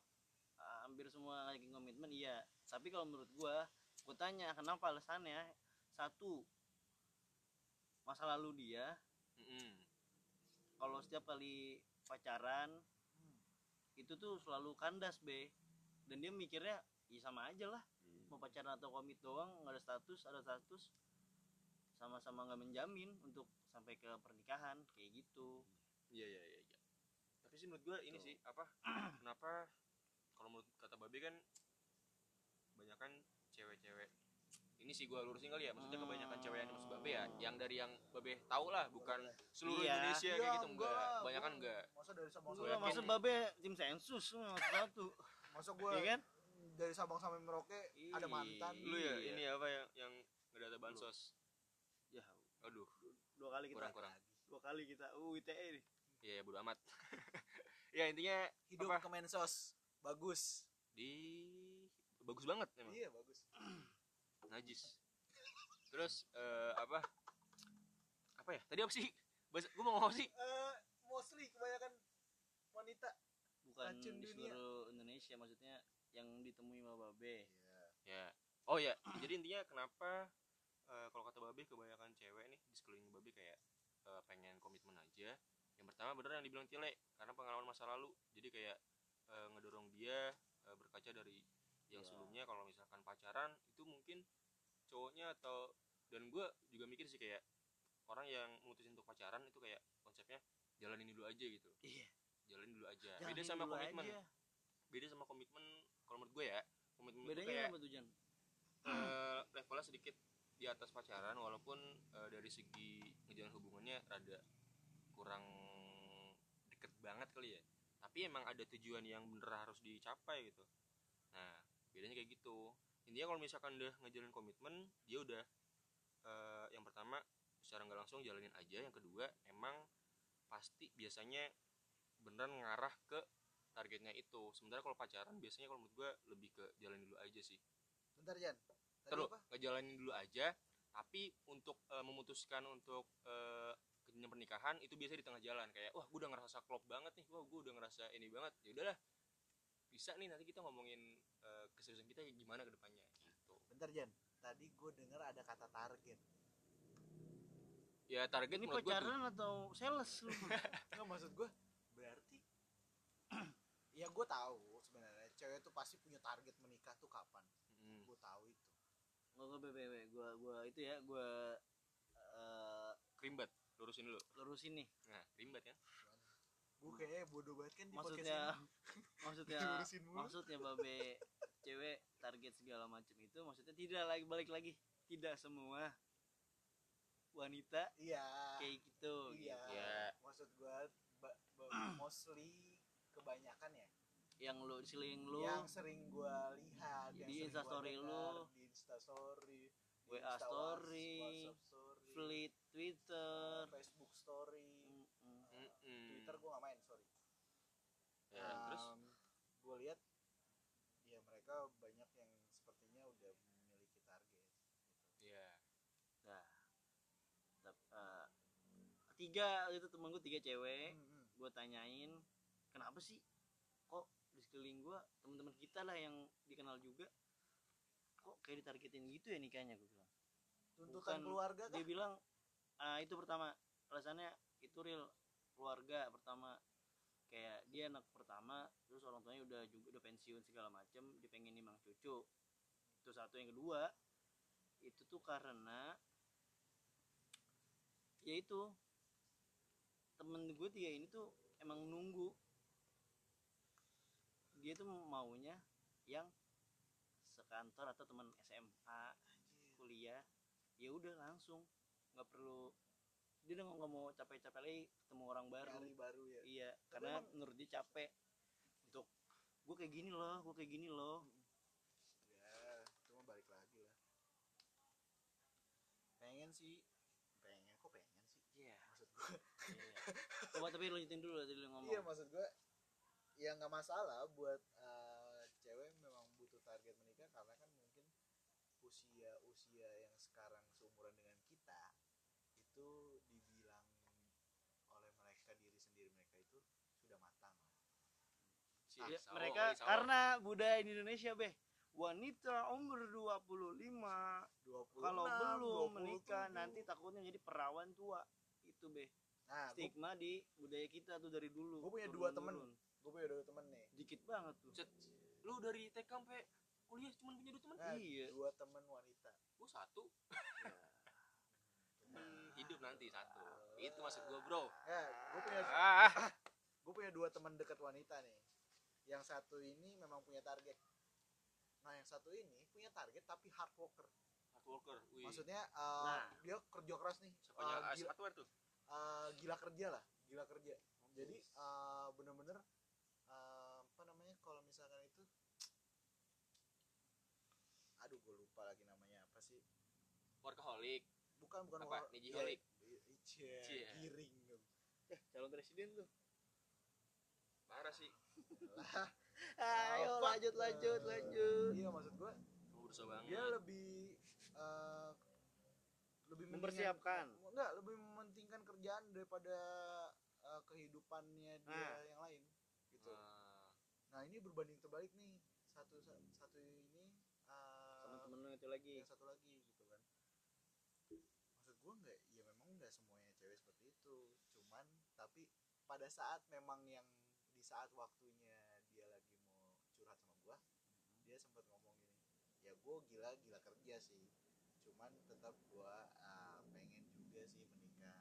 [SPEAKER 1] hampir semua ngajakin komitmen iya tapi kalau menurut gua gue tanya kenapa alasannya satu masa lalu dia
[SPEAKER 2] Mm-mm.
[SPEAKER 1] kalau setiap kali pacaran
[SPEAKER 3] Hmm.
[SPEAKER 1] itu tuh selalu kandas be dan dia mikirnya ya sama aja lah mau pacaran atau komit doang nggak ada status ada status sama-sama nggak menjamin untuk sampai ke pernikahan kayak gitu
[SPEAKER 2] Iya iya iya. iya. Tapi sih menurut gua ini
[SPEAKER 1] Tuh.
[SPEAKER 2] sih apa? [CLEARS THROAT] kenapa kalau menurut kata Babe kan kebanyakan cewek-cewek ini sih gua lurusin kali ya maksudnya kebanyakan cewek yang dimaksud Babe ya yang dari yang Babe tahu lah bukan seluruh
[SPEAKER 1] Iya.
[SPEAKER 2] Indonesia
[SPEAKER 3] Iya,
[SPEAKER 2] kayak gitu
[SPEAKER 3] enggak,
[SPEAKER 2] enggak kebanyakan
[SPEAKER 3] gua-
[SPEAKER 2] enggak
[SPEAKER 3] masa dari Sabang sampai
[SPEAKER 1] masa babe tim sensus satu
[SPEAKER 3] masa gue
[SPEAKER 1] ya kan
[SPEAKER 3] dari Sabang sampai Merauke ada mantan
[SPEAKER 2] lu ya
[SPEAKER 1] Iya.
[SPEAKER 2] ini apa yang yang ngedata bansos
[SPEAKER 1] ya
[SPEAKER 2] aduh.
[SPEAKER 1] Dua kali kita
[SPEAKER 2] kurang kurang.
[SPEAKER 1] Dua kali kita. Uh ITE nih
[SPEAKER 2] iya bodo amat. [LAUGHS] Ya intinya
[SPEAKER 3] hidup
[SPEAKER 2] apa?
[SPEAKER 3] Kemensos bagus.
[SPEAKER 2] Di bagus banget emang.
[SPEAKER 3] Iya bagus. [CLEARS THROAT]
[SPEAKER 2] Najis. Terus eh, apa? Apa ya? Tadi apa sih? Bahasa, gue mau ngomong apa sih?
[SPEAKER 3] Eh, mostly kebanyakan wanita.
[SPEAKER 1] Bukan
[SPEAKER 3] Racun
[SPEAKER 1] di
[SPEAKER 3] dunia.
[SPEAKER 1] seluruh Indonesia maksudnya yang ditemui sama babe.
[SPEAKER 2] Ya. Oh ya [CLEARS THROAT] jadi intinya kenapa eh, kalau kata babe kebanyakan cewek nih di sekeliling babe kayak eh, pengen komitmen aja. Yang pertama bener yang dibilang Tile karena pengalaman masa lalu. Jadi kayak eh, ngedorong dia eh, berkaca dari yang
[SPEAKER 1] Ya.
[SPEAKER 2] sebelumnya. Kalau misalkan pacaran itu mungkin cowoknya atau dan gue juga mikir sih kayak orang yang mutusin untuk pacaran itu kayak konsepnya jalanin dulu aja gitu.
[SPEAKER 1] Iya.
[SPEAKER 2] Jalanin dulu aja.
[SPEAKER 1] Jalanin
[SPEAKER 2] beda sama komitmen.
[SPEAKER 1] aja.
[SPEAKER 2] beda sama komitmen kalau menurut gue ya komitmen
[SPEAKER 1] bedanya
[SPEAKER 2] kayak
[SPEAKER 1] apa tuh Jan?
[SPEAKER 2] Eh, levelnya sedikit di atas pacaran walaupun eh, dari segi ngejalan hubungannya rada kurang deket banget kali ya. Tapi emang ada tujuan yang bener harus dicapai gitu. Nah bedanya kayak gitu. Intinya kalau misalkan udah ngejalin komitmen dia udah eh, yang pertama secara nggak langsung jalanin aja. Yang kedua emang pasti biasanya beneran ngarah ke targetnya itu. Sementara kalau pacaran biasanya kalau menurut gue lebih ke jalanin dulu aja sih.
[SPEAKER 3] Bentar Jan
[SPEAKER 2] terus ngejalanin dulu aja. Tapi untuk eh, memutuskan untuk eh, ke jenjang pernikahan itu biasa di tengah jalan. Kayak wah gue udah ngerasa klop banget nih. Wah gue udah ngerasa ini banget. Ya udahlah. Bisa nih nanti kita ngomongin eh, keseriusan kita kayak gimana ke depannya gitu.
[SPEAKER 3] Bentar Jan. Tadi gue dengar ada kata target.
[SPEAKER 2] Ya target
[SPEAKER 1] ini pacaran atau sales lu? [LAUGHS]
[SPEAKER 3] Nggak maksud gue berarti [CLEARS THROAT] ya gue tahu sebenarnya cewek tuh pasti punya target menikah tuh kapan.
[SPEAKER 2] Hmm,
[SPEAKER 3] gue tahu itu
[SPEAKER 1] nggak gue bebe gue gue itu ya gue eh,
[SPEAKER 2] kerimbat lurusin dulu.
[SPEAKER 1] lurusin nih.
[SPEAKER 2] Nah kerimbat kan
[SPEAKER 3] gue kayaknya bodoh banget kan di
[SPEAKER 1] maksudnya maksudnya maksudnya babe cewek target segala macam itu maksudnya tidak lagi balik lagi. Tidak semua wanita
[SPEAKER 3] iya.
[SPEAKER 1] kayak gitu
[SPEAKER 3] iya.
[SPEAKER 1] gitu.
[SPEAKER 2] Ya.
[SPEAKER 3] maksud gue [CLEARS THROAT] mostly kebanyakan ya.
[SPEAKER 1] Yang lu di sekeliling lu.
[SPEAKER 3] Yang sering gue lihat
[SPEAKER 1] Di
[SPEAKER 3] gua
[SPEAKER 1] Instastory lu.
[SPEAKER 3] di instastory
[SPEAKER 1] WA
[SPEAKER 3] Insta
[SPEAKER 1] story,
[SPEAKER 3] WhatsApp story
[SPEAKER 1] fleet twitter.
[SPEAKER 3] Facebook story.
[SPEAKER 1] Mm-mm.
[SPEAKER 2] Mm-mm.
[SPEAKER 3] Twitter gue gak main sorry.
[SPEAKER 2] Ya, terus?
[SPEAKER 3] Gue lihat ya mereka banyak yang sepertinya udah memiliki target
[SPEAKER 2] ya
[SPEAKER 1] nah tap- eh, tiga itu temen gue tiga cewek.
[SPEAKER 3] Hmm, hmm.
[SPEAKER 1] gue tanyain kenapa sih kok di sekeliling gue teman-teman kita lah yang dikenal juga kok kayak ditargetin gitu ya nikahnya gue bilang.
[SPEAKER 3] Tuntutan
[SPEAKER 1] Bukan,
[SPEAKER 3] keluarga kan
[SPEAKER 1] dia bilang ah itu pertama alasannya itu real keluarga pertama. Kayak dia anak pertama terus orang tuanya udah juga udah pensiun segala macem dia pengen nimang cucu. Itu satu yang kedua itu tuh karena ya itu temen gue tiga ini tuh emang nunggu. Dia tuh maunya yang sekantor atau teman SMA kuliah ya udah langsung. Nggak perlu dia udah nggak mau capek-capek lagi ketemu orang baru.
[SPEAKER 3] Baru ya.
[SPEAKER 1] Iya
[SPEAKER 3] Tapi
[SPEAKER 1] karena
[SPEAKER 3] emang-
[SPEAKER 1] menurut dia capek. Untuk gue kayak gini loh gue kayak gini loh.
[SPEAKER 3] Ya itu mah balik lagi lah. Pengen sih. Pengen kok pengen sih?
[SPEAKER 1] Iya.
[SPEAKER 3] Maksud gue
[SPEAKER 1] coba tapi lanjutin dulu tadi lu ngomong.
[SPEAKER 3] Iya maksud gue ya nggak masalah buat eh, cewek memang butuh target menikah karena kan mungkin usia usia yang sekarang seumuran dengan kita itu dibilang oleh mereka diri sendiri mereka itu sudah matang
[SPEAKER 2] Si
[SPEAKER 1] Ya,
[SPEAKER 2] Sawo,
[SPEAKER 1] mereka
[SPEAKER 2] Sawo.
[SPEAKER 1] karena budaya di Indonesia beh wanita umur 25
[SPEAKER 3] 26,
[SPEAKER 1] kalau belum
[SPEAKER 3] 27.
[SPEAKER 1] menikah nanti takutnya jadi perawan tua itu beh
[SPEAKER 3] nah gue
[SPEAKER 1] stigma di budaya kita tuh dari dulu
[SPEAKER 3] Gua punya dua temen.
[SPEAKER 1] turun.
[SPEAKER 3] punya dua temen nih
[SPEAKER 1] dikit banget tuh
[SPEAKER 2] Set, lu dari TK sampai kuliah cuma punya dua teman
[SPEAKER 3] nah,
[SPEAKER 1] Iya.
[SPEAKER 3] dua temen wanita.
[SPEAKER 2] Gua satu?
[SPEAKER 3] Cuma-
[SPEAKER 2] hidup nanti satu. Itu maksud gua bro.
[SPEAKER 3] Ya gue punya
[SPEAKER 2] ah.
[SPEAKER 3] gue punya dua teman dekat wanita nih. Yang satu ini memang punya target. Nah yang satu ini punya target tapi hard worker.
[SPEAKER 2] Hard worker wih.
[SPEAKER 3] Maksudnya uh,
[SPEAKER 1] Nah.
[SPEAKER 3] dia kerja keras nih.
[SPEAKER 2] Siapanya
[SPEAKER 3] uh,
[SPEAKER 2] As
[SPEAKER 3] gila,
[SPEAKER 2] tuh?
[SPEAKER 3] Uh, gila kerja lah gila kerja. Jadi uh, bener-bener uh, apa namanya kalau misalkan itu aduh gue lupa lagi namanya apa sih
[SPEAKER 2] workaholic
[SPEAKER 3] bukan bukan
[SPEAKER 2] Apa? Nijiholic?
[SPEAKER 3] iya, iya,
[SPEAKER 2] Cie.
[SPEAKER 3] giring
[SPEAKER 1] eh calon presiden tuh
[SPEAKER 2] parah sih
[SPEAKER 3] lah
[SPEAKER 1] ayo
[SPEAKER 3] Apa?
[SPEAKER 1] lanjut lanjut
[SPEAKER 3] Eh,
[SPEAKER 1] lanjut
[SPEAKER 3] iya maksud gue
[SPEAKER 2] berusaha banget
[SPEAKER 3] dia lebih eh, lebih
[SPEAKER 1] Mempersiapkan.
[SPEAKER 3] enggak lebih mementingkan kerjaan daripada eh, kehidupannya dia
[SPEAKER 1] Nah.
[SPEAKER 3] yang lain gitu
[SPEAKER 2] Ah,
[SPEAKER 3] nah ini berbanding terbalik nih satu satu
[SPEAKER 1] lu itu lagi.
[SPEAKER 3] Yang satu lagi gitu kan. Maksud gue nggak ya memang nggak semuanya cewek seperti itu. Cuman tapi pada saat memang yang di saat waktunya dia lagi mau curhat sama gue dia sempat ngomong gini ya gue gila gila kerja sih. Cuman tetap gue pengen juga sih menikah.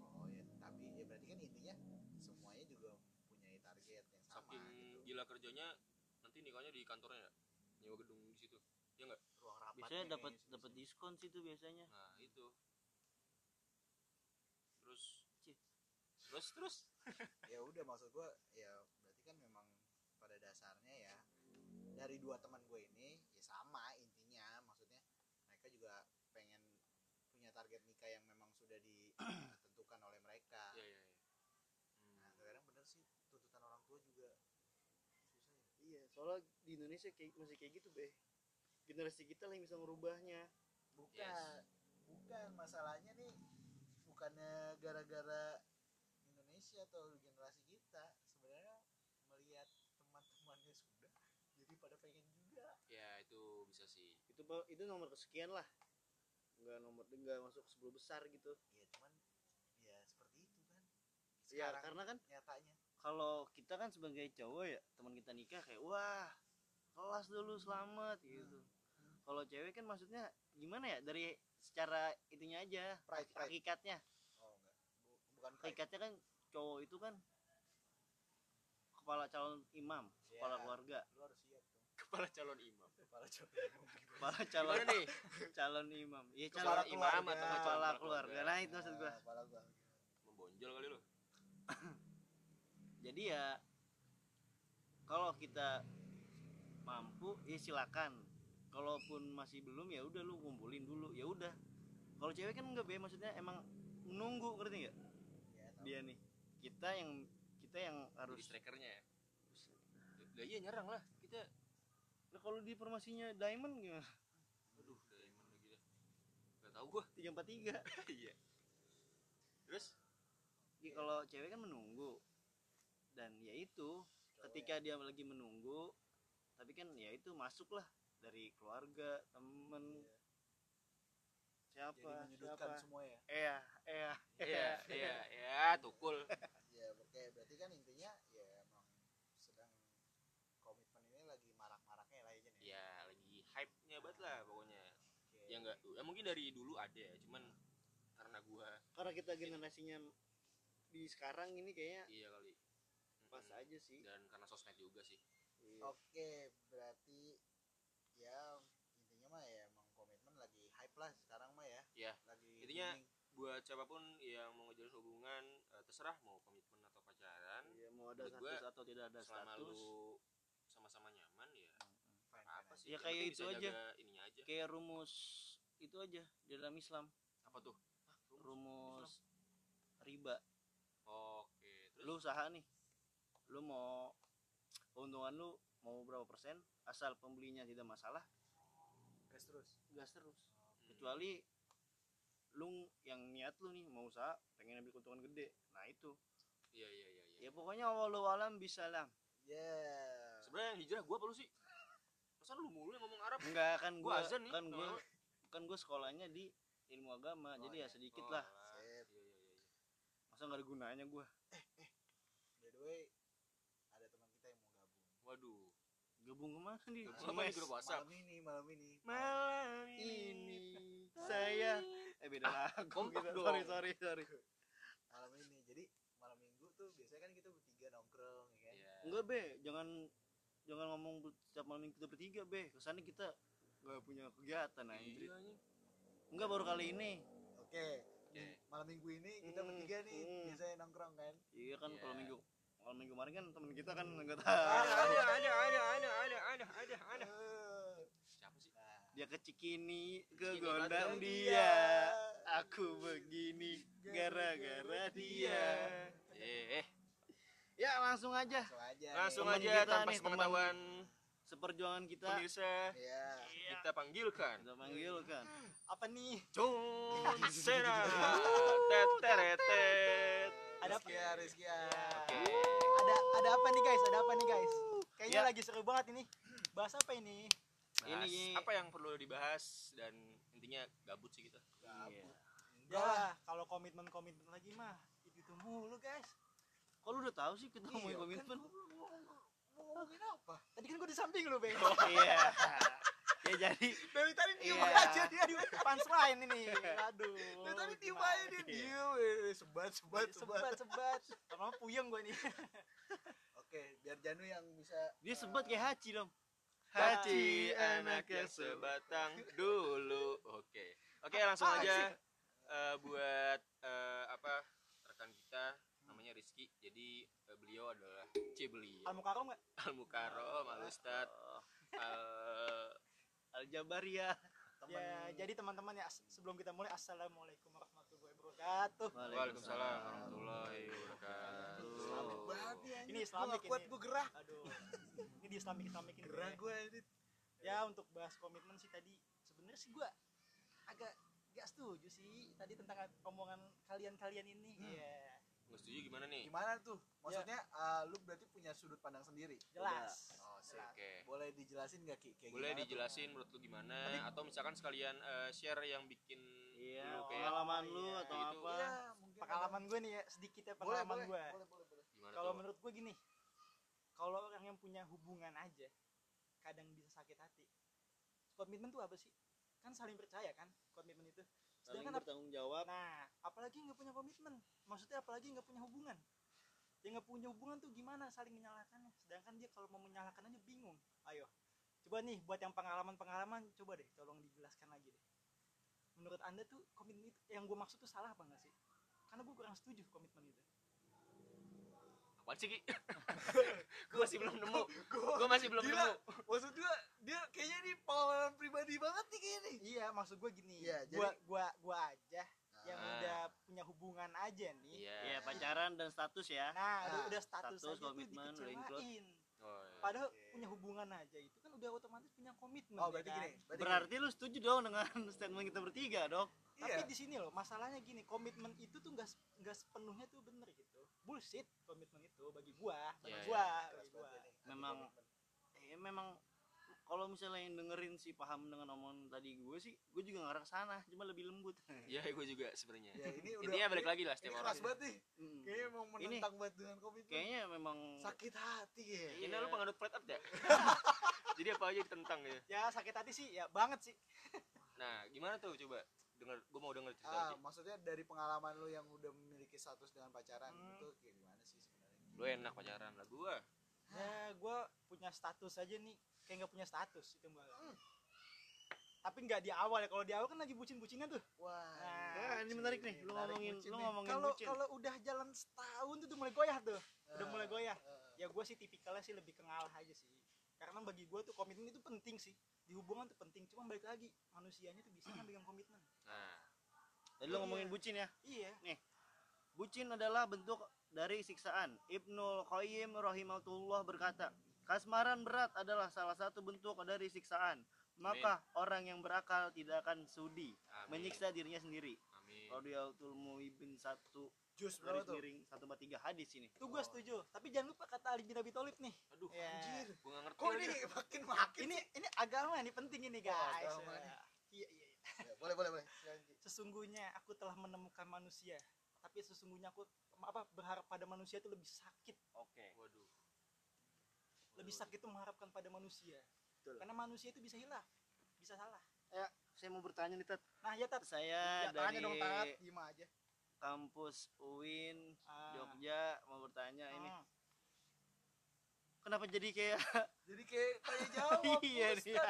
[SPEAKER 3] Oh ya tapi ya berarti kan intinya semuanya juga mempunyai target yang sama
[SPEAKER 2] saking
[SPEAKER 3] gitu.
[SPEAKER 2] gila kerjanya nanti nikahnya di kantornya ya? Nyewa gedung ya nggak?
[SPEAKER 3] Ruang rapat
[SPEAKER 1] biasanya dapat dapat diskon sih tuh biasanya.
[SPEAKER 2] Nah itu. Terus
[SPEAKER 1] Cih.
[SPEAKER 2] terus terus. [LAUGHS]
[SPEAKER 3] Ya udah maksud gue ya berarti kan memang pada dasarnya ya dari dua teman gue ini ya sama intinya. Maksudnya mereka juga pengen punya target nikah yang memang sudah ditentukan oleh mereka.
[SPEAKER 2] Ya ya, ya. Hmm.
[SPEAKER 3] nah kadang bener sih tuntutan orang tua juga susah ya.
[SPEAKER 1] Iya soalnya di Indonesia kayak masih kayak gitu be generasi kita lah yang bisa merubahnya
[SPEAKER 3] bukan. Bukan masalahnya nih bukannya gara-gara Indonesia atau generasi kita sebenarnya melihat teman-temannya sudah jadi pada pengen juga.
[SPEAKER 2] Ya itu bisa sih.
[SPEAKER 1] Itu itu nomor kesekian lah. Nggak nomor nggak masuk sepuluh besar gitu.
[SPEAKER 3] Ya cuman ya seperti itu kan.
[SPEAKER 1] Ya
[SPEAKER 3] sekarang
[SPEAKER 1] karena kan
[SPEAKER 3] nyatanya.
[SPEAKER 1] kalau kita kan sebagai cowok ya teman kita nikah kayak wah kelas dulu selamat gitu. Kalau cewek kan maksudnya gimana ya? Dari secara itunya aja
[SPEAKER 3] Pride, pride.
[SPEAKER 1] hakikatnya.
[SPEAKER 3] Oh enggak. Bukan pride.
[SPEAKER 1] hakikatnya kan cowok itu kan kepala calon imam kepala
[SPEAKER 3] Ya,
[SPEAKER 1] keluarga.
[SPEAKER 3] Lu harus siap tuh.
[SPEAKER 2] Kepala calon imam.
[SPEAKER 3] Kepala cowok [LAUGHS]
[SPEAKER 1] kepala calon
[SPEAKER 2] gimana nih? [LAUGHS]
[SPEAKER 1] calon imam. Iya
[SPEAKER 3] Kepala
[SPEAKER 1] calon
[SPEAKER 2] imam
[SPEAKER 3] keluarga.
[SPEAKER 2] atau
[SPEAKER 1] kepala
[SPEAKER 2] calon
[SPEAKER 1] keluarga. nah itu maksud gua.
[SPEAKER 3] Kepala gua
[SPEAKER 2] membonjol kali lu. [LAUGHS]
[SPEAKER 1] Jadi ya kalau kita mampu ya silakan kalaupun masih belum ya udah lu kumpulin dulu. Ya udah. Kalau cewek kan enggak be. Maksudnya emang menunggu ngerti nggak
[SPEAKER 3] ya tahu.
[SPEAKER 1] dia nih. Kita yang kita yang
[SPEAKER 2] harus
[SPEAKER 1] harus
[SPEAKER 2] strikernya ya? Lah iya nyerang lah. Kita
[SPEAKER 1] Lah, kalau di formasinya diamond gimana?
[SPEAKER 2] Aduh diamond lagi dah. Nggak tahu gua.
[SPEAKER 1] tiga empat tiga. [LAUGHS]
[SPEAKER 2] Iya. Terus?
[SPEAKER 1] Ya, kalau cewek kan menunggu. Dan ya itu ketika
[SPEAKER 3] ya.
[SPEAKER 1] dia lagi menunggu tapi kan ya itu masuklah dari keluarga temen.
[SPEAKER 3] Iya.
[SPEAKER 1] siapa
[SPEAKER 3] jadi menyudutkan
[SPEAKER 1] siapa?
[SPEAKER 3] semua ya?
[SPEAKER 1] Iya iya
[SPEAKER 2] iya iya. iya tukul. [LAUGHS]
[SPEAKER 3] Ya oke berarti kan intinya ya emang sedang komitmen ini lagi marak-maraknya lah ya? Ya
[SPEAKER 2] lagi hype nya banget lah pokoknya.
[SPEAKER 3] Oke.
[SPEAKER 2] ya enggak ya mungkin dari dulu ada ya cuman karena gua
[SPEAKER 1] karena kita generasinya di sekarang ini kayaknya
[SPEAKER 2] iya kali.
[SPEAKER 1] pas aja sih.
[SPEAKER 2] Dan karena sosmed juga sih.
[SPEAKER 1] Iya.
[SPEAKER 3] Oke, berarti ya intinya mah ya emang komitmen lagi hype lah sekarang mah ya.
[SPEAKER 2] Iya.
[SPEAKER 3] Lagi
[SPEAKER 2] Intinya-
[SPEAKER 3] booming.
[SPEAKER 2] buat siapa pun yang mau ngejalin hubungan eh, terserah mau komitmen atau pacaran.
[SPEAKER 1] Iya, mau ada
[SPEAKER 2] Menurut gua,
[SPEAKER 1] status atau tidak ada
[SPEAKER 2] selama
[SPEAKER 1] status.
[SPEAKER 2] lu sama-sama nyaman ya
[SPEAKER 3] Fine,
[SPEAKER 2] apa
[SPEAKER 3] fine
[SPEAKER 2] sih?
[SPEAKER 1] Ya kayak itu aja.
[SPEAKER 2] ininya aja.
[SPEAKER 1] Kayak rumus itu aja di dalam Islam.
[SPEAKER 2] Apa tuh?
[SPEAKER 1] Rumus riba.
[SPEAKER 2] Oke terus?
[SPEAKER 1] Lu usaha nih. Lu mau keuntungan lu mau berapa persen asal pembelinya tidak masalah
[SPEAKER 3] gas terus.
[SPEAKER 1] gas terus.
[SPEAKER 2] Hmm.
[SPEAKER 1] kecuali lu yang niat lu nih mau usaha pengen ambil keuntungan gede. Nah itu.
[SPEAKER 2] Iya iya iya iya.
[SPEAKER 1] Ya pokoknya walau alam bisa lah.
[SPEAKER 3] Yeah.
[SPEAKER 2] Sebenarnya yang hijrah gua apa lu sih? Masa lu mulu yang ngomong Arab?
[SPEAKER 1] Enggak kan
[SPEAKER 2] Gua
[SPEAKER 1] gua
[SPEAKER 2] azan nih,
[SPEAKER 1] kan gua kan gua sekolahnya di ilmu agama
[SPEAKER 3] Oh,
[SPEAKER 1] jadi
[SPEAKER 3] iya.
[SPEAKER 1] ya sedikit
[SPEAKER 2] Oh,
[SPEAKER 1] lah
[SPEAKER 3] Sip.
[SPEAKER 2] iya iya iya. Iya.
[SPEAKER 1] masa nggak ada gunanya gua?
[SPEAKER 3] By the way ada teman kita yang mau gabung.
[SPEAKER 2] Waduh
[SPEAKER 1] gabung ke mana nih
[SPEAKER 2] Gabung
[SPEAKER 1] Sama
[SPEAKER 2] nih
[SPEAKER 1] es.
[SPEAKER 2] grup WhatsApp.
[SPEAKER 3] Malam ini malam ini.
[SPEAKER 1] Malam ini. saya eh beda lagu
[SPEAKER 2] kompak
[SPEAKER 1] kita
[SPEAKER 2] dong.
[SPEAKER 1] sorry sorry. Sorry
[SPEAKER 3] malam ini. Jadi malam minggu tuh biasanya kan kita bertiga nongkrong ya kan?
[SPEAKER 2] Iya.
[SPEAKER 1] enggak be. Jangan jangan ngomong setiap malam minggu kita bertiga be. Kesannya kita nggak punya kegiatan anjir.
[SPEAKER 2] Iya,
[SPEAKER 1] enggak baru kali ini.
[SPEAKER 3] Oke.
[SPEAKER 2] Oke.
[SPEAKER 3] malam minggu ini kita
[SPEAKER 1] Hmm,
[SPEAKER 3] bertiga nih
[SPEAKER 1] hmm.
[SPEAKER 3] biasanya nongkrong kan?
[SPEAKER 1] Iya kan
[SPEAKER 2] Iya.
[SPEAKER 1] kalau minggu kalau minggu kemarin kan temen kita kan nggak
[SPEAKER 2] ada
[SPEAKER 1] tahu
[SPEAKER 2] ada ada ada ada ada ada ada ada
[SPEAKER 3] Eh,
[SPEAKER 2] siapa sih?
[SPEAKER 1] Dia ke Cikini ke
[SPEAKER 2] Cikini
[SPEAKER 1] gondang
[SPEAKER 2] Batu.
[SPEAKER 1] dia. Aku begini gara-gara dia.
[SPEAKER 2] Eh eh.
[SPEAKER 1] Ya langsung aja.
[SPEAKER 3] Langsung aja.
[SPEAKER 2] Langsung
[SPEAKER 1] Teman
[SPEAKER 2] aja
[SPEAKER 1] kita
[SPEAKER 2] tanpa
[SPEAKER 1] nih, teman.
[SPEAKER 2] sepengetahuan
[SPEAKER 1] seperjuangan kita.
[SPEAKER 2] pemirsa.
[SPEAKER 3] Ya
[SPEAKER 2] kita panggilkan.
[SPEAKER 1] Kita panggil kan
[SPEAKER 4] apa nih?
[SPEAKER 2] John Cena [LAUGHS] teteretet
[SPEAKER 4] Ada
[SPEAKER 3] Rizky ya Rizky ya.
[SPEAKER 2] Oke.
[SPEAKER 4] ada ada apa nih guys? Ada apa nih guys? Kayaknya
[SPEAKER 1] Ya.
[SPEAKER 4] lagi seru banget ini. Bahas apa ini?
[SPEAKER 2] Bahas
[SPEAKER 1] Ini-
[SPEAKER 2] apa yang perlu dibahas dan intinya gabut sih kita.
[SPEAKER 1] Iya.
[SPEAKER 4] Ya kalau komitmen komitmen lagi mah itu itu mulu guys.
[SPEAKER 1] Kalau udah tahu sih kita
[SPEAKER 3] Iya,
[SPEAKER 1] ngomongin
[SPEAKER 3] kan
[SPEAKER 1] komitmen?
[SPEAKER 3] mau ngomongin apa?
[SPEAKER 4] Tadi kan gue di samping lu bang
[SPEAKER 1] oh iya [LAUGHS] ya jadi
[SPEAKER 3] dari tadi diem
[SPEAKER 1] Iya.
[SPEAKER 3] aja dia.
[SPEAKER 4] Punchline ini. Aduh.
[SPEAKER 3] Dari tadi diem aja dia. Diem eh, sebat sebat sebat.
[SPEAKER 4] sebat sebat. Lama puyeng gue nih
[SPEAKER 3] oke biar Janu yang bisa
[SPEAKER 1] dia sebat kayak Haji dong
[SPEAKER 2] Haji anak yang sebatang dulu. Oke. Oke langsung
[SPEAKER 3] Ah,
[SPEAKER 2] aja eh, buat eh, apa rekan kita namanya Rizky. Jadi eh, beliau adalah C beliau.
[SPEAKER 4] Al mukarom nggak?
[SPEAKER 2] Al Mukarom Al Ustad. Al
[SPEAKER 1] Al Jabariyah
[SPEAKER 3] teman
[SPEAKER 4] ya jadi teman-teman ya sebelum kita mulai assalamualaikum warahmatullahi wabarakatuh.
[SPEAKER 2] Waalaikumsalam warahmatullahi wabarakatuh.
[SPEAKER 3] Banget anjing.
[SPEAKER 4] Ini
[SPEAKER 3] nggak kuat gue gerah.
[SPEAKER 4] Aduh. Ini di islamik islamik ini.
[SPEAKER 3] Gerah gue ini.
[SPEAKER 4] Ya untuk bahas komitmen sih tadi sebenarnya sih gua agak gak setuju sih tadi tentang omongan kalian-kalian ini.
[SPEAKER 3] Hmm.
[SPEAKER 4] Iya,
[SPEAKER 2] nggak setuju gimana nih?
[SPEAKER 3] Gimana tuh? Maksudnya eh, lu berarti punya sudut pandang sendiri?
[SPEAKER 4] Jelas Jelas.
[SPEAKER 2] oke.
[SPEAKER 3] Boleh dijelasin gak Ki? Kayak
[SPEAKER 2] boleh dijelasin menurut lu gimana? Atau misalkan sekalian eh, share yang bikin
[SPEAKER 1] iya
[SPEAKER 2] lu kayak
[SPEAKER 1] pengalaman lu
[SPEAKER 4] iya.
[SPEAKER 1] atau
[SPEAKER 2] Gitu.
[SPEAKER 1] apa?
[SPEAKER 3] Iya,
[SPEAKER 4] pengalaman gue nih ya sedikit ya pengalaman
[SPEAKER 3] boleh
[SPEAKER 4] gue
[SPEAKER 3] boleh boleh boleh.
[SPEAKER 2] Gimana
[SPEAKER 4] kalau menurut gue gini kalau orang yang punya hubungan aja kadang bisa sakit hati. Komitmen tuh apa sih? Kan saling percaya kan komitmen itu.
[SPEAKER 1] Saling
[SPEAKER 4] sedangkan ap-
[SPEAKER 1] bertanggung jawab.
[SPEAKER 4] Nah apalagi nggak punya komitmen? Maksudnya apalagi nggak punya hubungan dia nggak punya hubungan tuh gimana saling menyalahkannya? Sedangkan dia kalau mau menyalahkan aja bingung. Ayo coba nih buat yang pengalaman pengalaman coba deh tolong dijelaskan lagi deh. Menurut anda tuh komitmen itu yang gue maksud tuh salah apa enggak sih? Karena gue kurang setuju komitmen itu.
[SPEAKER 2] Apaan sih Ki? [LAUGHS] gue masih belum nemu. Gue masih belum
[SPEAKER 3] Gila.
[SPEAKER 2] nemu.
[SPEAKER 3] Maksud gue dia kayaknya ini pengalaman pribadi banget nih kayaknya nih.
[SPEAKER 4] Iya maksud gue gini.
[SPEAKER 3] Iya,
[SPEAKER 4] gua
[SPEAKER 3] jadi-
[SPEAKER 4] gua gua aja yang
[SPEAKER 2] Ah.
[SPEAKER 4] udah punya hubungan aja nih
[SPEAKER 2] iya
[SPEAKER 1] ya pacaran dan status ya
[SPEAKER 4] nah,
[SPEAKER 3] Nah,
[SPEAKER 4] udah status,
[SPEAKER 1] status,
[SPEAKER 4] aja tuh
[SPEAKER 1] komitmen, include.
[SPEAKER 4] dikecewain
[SPEAKER 2] oh, iya.
[SPEAKER 4] padahal
[SPEAKER 3] Oke.
[SPEAKER 4] punya hubungan aja itu kan udah otomatis punya komitmen
[SPEAKER 3] oh
[SPEAKER 4] ya
[SPEAKER 3] berarti
[SPEAKER 4] kan?
[SPEAKER 3] gini berarti
[SPEAKER 1] berarti lu setuju dong dengan [LAUGHS] statement kita bertiga dong
[SPEAKER 3] gini.
[SPEAKER 4] tapi
[SPEAKER 3] iya
[SPEAKER 4] di sini loh masalahnya gini komitmen itu tuh nggak se- nggak sepenuhnya tuh bener gitu bullshit komitmen itu bagi gua bagi
[SPEAKER 2] Iya,
[SPEAKER 4] gua
[SPEAKER 3] Keras
[SPEAKER 4] bagi gua.
[SPEAKER 1] Memang eh memang kalau misalnya yang dengerin sih paham dengan omongan tadi gue sih gue juga ngarah ke sana cuma lebih lembut. [LAUGHS]
[SPEAKER 2] Iya gue juga sebenarnya.
[SPEAKER 3] Ya ini udah
[SPEAKER 2] intinya balik lagi lah
[SPEAKER 3] ini
[SPEAKER 2] setiap
[SPEAKER 3] keras
[SPEAKER 2] orang.
[SPEAKER 3] banget nih.
[SPEAKER 1] Hmm.
[SPEAKER 3] kayaknya mau
[SPEAKER 1] Ini-
[SPEAKER 3] menentang banget dengan komitmen
[SPEAKER 1] kayaknya memang
[SPEAKER 3] sakit hati ya.
[SPEAKER 2] Ini
[SPEAKER 1] Iya.
[SPEAKER 2] lu penganut flat earth ya? [LAUGHS] Jadi apa aja ditentang ya
[SPEAKER 4] ya sakit hati sih ya banget sih. [LAUGHS]
[SPEAKER 2] Nah gimana tuh? Coba denger gue mau denger cerita
[SPEAKER 3] ah maksudnya dari pengalaman lu yang udah memiliki status dengan pacaran
[SPEAKER 4] Hmm.
[SPEAKER 3] itu kayak gimana sih sebenarnya?
[SPEAKER 2] Lu enak pacaran lah gue
[SPEAKER 4] ya gua punya status aja nih kayak nggak punya status itu mbak. Tapi nggak di awal ya kalau di awal kan lagi bucin-bucinnya tuh.
[SPEAKER 3] Wah
[SPEAKER 1] Nah, ini menarik nih. Lu ngomongin lu ngomongin
[SPEAKER 4] kalau
[SPEAKER 1] bucin.
[SPEAKER 4] kalau udah jalan setahun tuh udah mulai goyah tuh. Udah mulai goyah.
[SPEAKER 3] Eh,
[SPEAKER 4] ya gue sih tipikalnya sih lebih ke ngalah aja sih. Karena bagi gue tuh komitmen itu penting sih. Di hubungan tuh penting. Cuma balik lagi manusianya tuh bisa nggak pegang komitmen.
[SPEAKER 2] Nah.
[SPEAKER 1] Tadi lu ngomongin bucin ya.
[SPEAKER 4] iya.
[SPEAKER 1] Bucin adalah bentuk dari siksaan. Ibnu Qayyim rahimahullah berkata, kasmaran berat adalah salah satu bentuk dari siksaan. Maka orang yang berakal tidak akan sudi
[SPEAKER 2] amin
[SPEAKER 1] menyiksa dirinya sendiri.
[SPEAKER 2] amin
[SPEAKER 1] Radiyatul Muibin satu
[SPEAKER 3] jus
[SPEAKER 1] garis
[SPEAKER 3] berapa tuh
[SPEAKER 1] miring satu empat tiga hadis ini.
[SPEAKER 4] itu gue setuju tapi jangan lupa kata Ali bin Abi Thalib nih
[SPEAKER 2] aduh
[SPEAKER 4] Ya.
[SPEAKER 2] anjir gua nggak ngerti
[SPEAKER 3] kok ini makin makin
[SPEAKER 4] ini ini agama ini penting ini guys
[SPEAKER 3] agama nih.
[SPEAKER 4] iya iya iya.
[SPEAKER 3] Ya, boleh boleh boleh Silakan, Ki.
[SPEAKER 4] sesungguhnya aku telah menemukan manusia tapi sesungguhnya aku apa berharap pada manusia itu lebih sakit
[SPEAKER 1] Oke.
[SPEAKER 2] waduh
[SPEAKER 4] lebih sakit itu mengharapkan pada manusia
[SPEAKER 1] Betul.
[SPEAKER 4] karena manusia itu bisa hilaf bisa salah
[SPEAKER 1] Ya, saya mau bertanya nih Tat.
[SPEAKER 4] nah ya tat
[SPEAKER 1] Saya
[SPEAKER 3] ya tanya
[SPEAKER 1] dari
[SPEAKER 3] dong tat gimana aja
[SPEAKER 1] kampus UIN
[SPEAKER 4] Ah.
[SPEAKER 1] Jogja mau bertanya ini. Kenapa jadi kayak [LAUGHS]
[SPEAKER 3] jadi kayak tanya jawab [LAUGHS]
[SPEAKER 1] Iya, iya.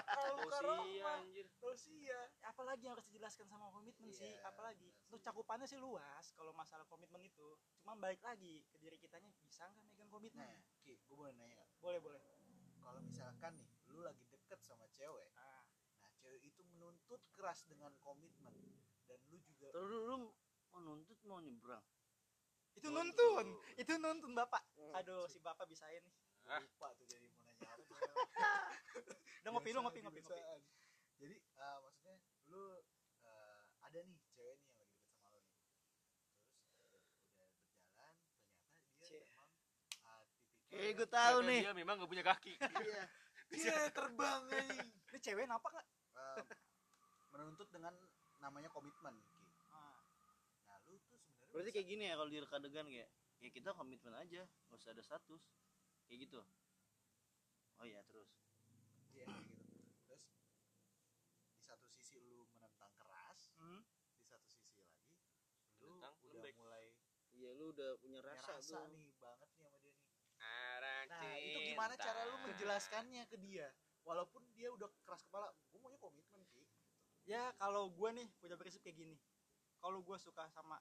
[SPEAKER 2] Anjir
[SPEAKER 3] Tausia.
[SPEAKER 4] apalagi yang harus dijelaskan sama komitmen sih
[SPEAKER 3] Iya,
[SPEAKER 4] apalagi untuk cakupannya sih luas kalau masalah komitmen itu cuma balik lagi ke diri kitanya bisa nggak megang komitmen
[SPEAKER 3] nah Ki gue boleh nanya nggak?
[SPEAKER 4] boleh boleh
[SPEAKER 3] kalau misalkan nih lu lagi deket sama cewek
[SPEAKER 4] ah.
[SPEAKER 3] nah cewek itu menuntut keras dengan komitmen dan lu juga
[SPEAKER 1] terus lu, lu mau nyebrang?
[SPEAKER 4] itu nuntun itu nuntun bapak
[SPEAKER 3] Hmm.
[SPEAKER 4] aduh si bapak bisa ini
[SPEAKER 3] Lupa tuh jadi mau nanya apa [LAUGHS]
[SPEAKER 4] udah ngopi lu ngopi ngopi ngopi
[SPEAKER 3] jadi eh, maksudnya lu eh, ada nih cewek nih yang lagi deket sama lu nih terus eh, udah berjalan ternyata dia
[SPEAKER 4] Cie.
[SPEAKER 3] memang ah, tipikal
[SPEAKER 1] Eh,
[SPEAKER 3] yang-
[SPEAKER 1] gue tahu nih.
[SPEAKER 2] dia memang gak punya kaki [LAUGHS]
[SPEAKER 3] iya [LAUGHS] dia terbang anjing
[SPEAKER 4] ini cewek nampak nggak
[SPEAKER 3] Eh, menuntut dengan namanya komitmen Ki.
[SPEAKER 4] ah.
[SPEAKER 3] nah lu tuh sebenarnya
[SPEAKER 1] Berarti kayak gini ya kalau di reka adegan kayak ya kita komitmen aja, nggak usah ada status. Kayak gitu. Oh iya, terus.
[SPEAKER 3] Iya kayak gitu. Terus di satu sisi lu menentang keras,
[SPEAKER 4] Hmm.
[SPEAKER 3] di satu sisi lagi lu
[SPEAKER 2] Menentang
[SPEAKER 3] udah
[SPEAKER 2] lembek.
[SPEAKER 3] mulai
[SPEAKER 1] Iya, lu udah punya
[SPEAKER 3] punya
[SPEAKER 1] rasa,
[SPEAKER 3] rasa,
[SPEAKER 1] tuh.
[SPEAKER 3] nih banget nih sama dia nih.
[SPEAKER 2] Arang
[SPEAKER 3] Nah, itu gimana cara lu menjelaskannya ke dia? Walaupun dia udah keras kepala, gue maunya komitmen Ki.
[SPEAKER 4] ya kalau gue nih punya prinsip kayak gini kalau gue suka sama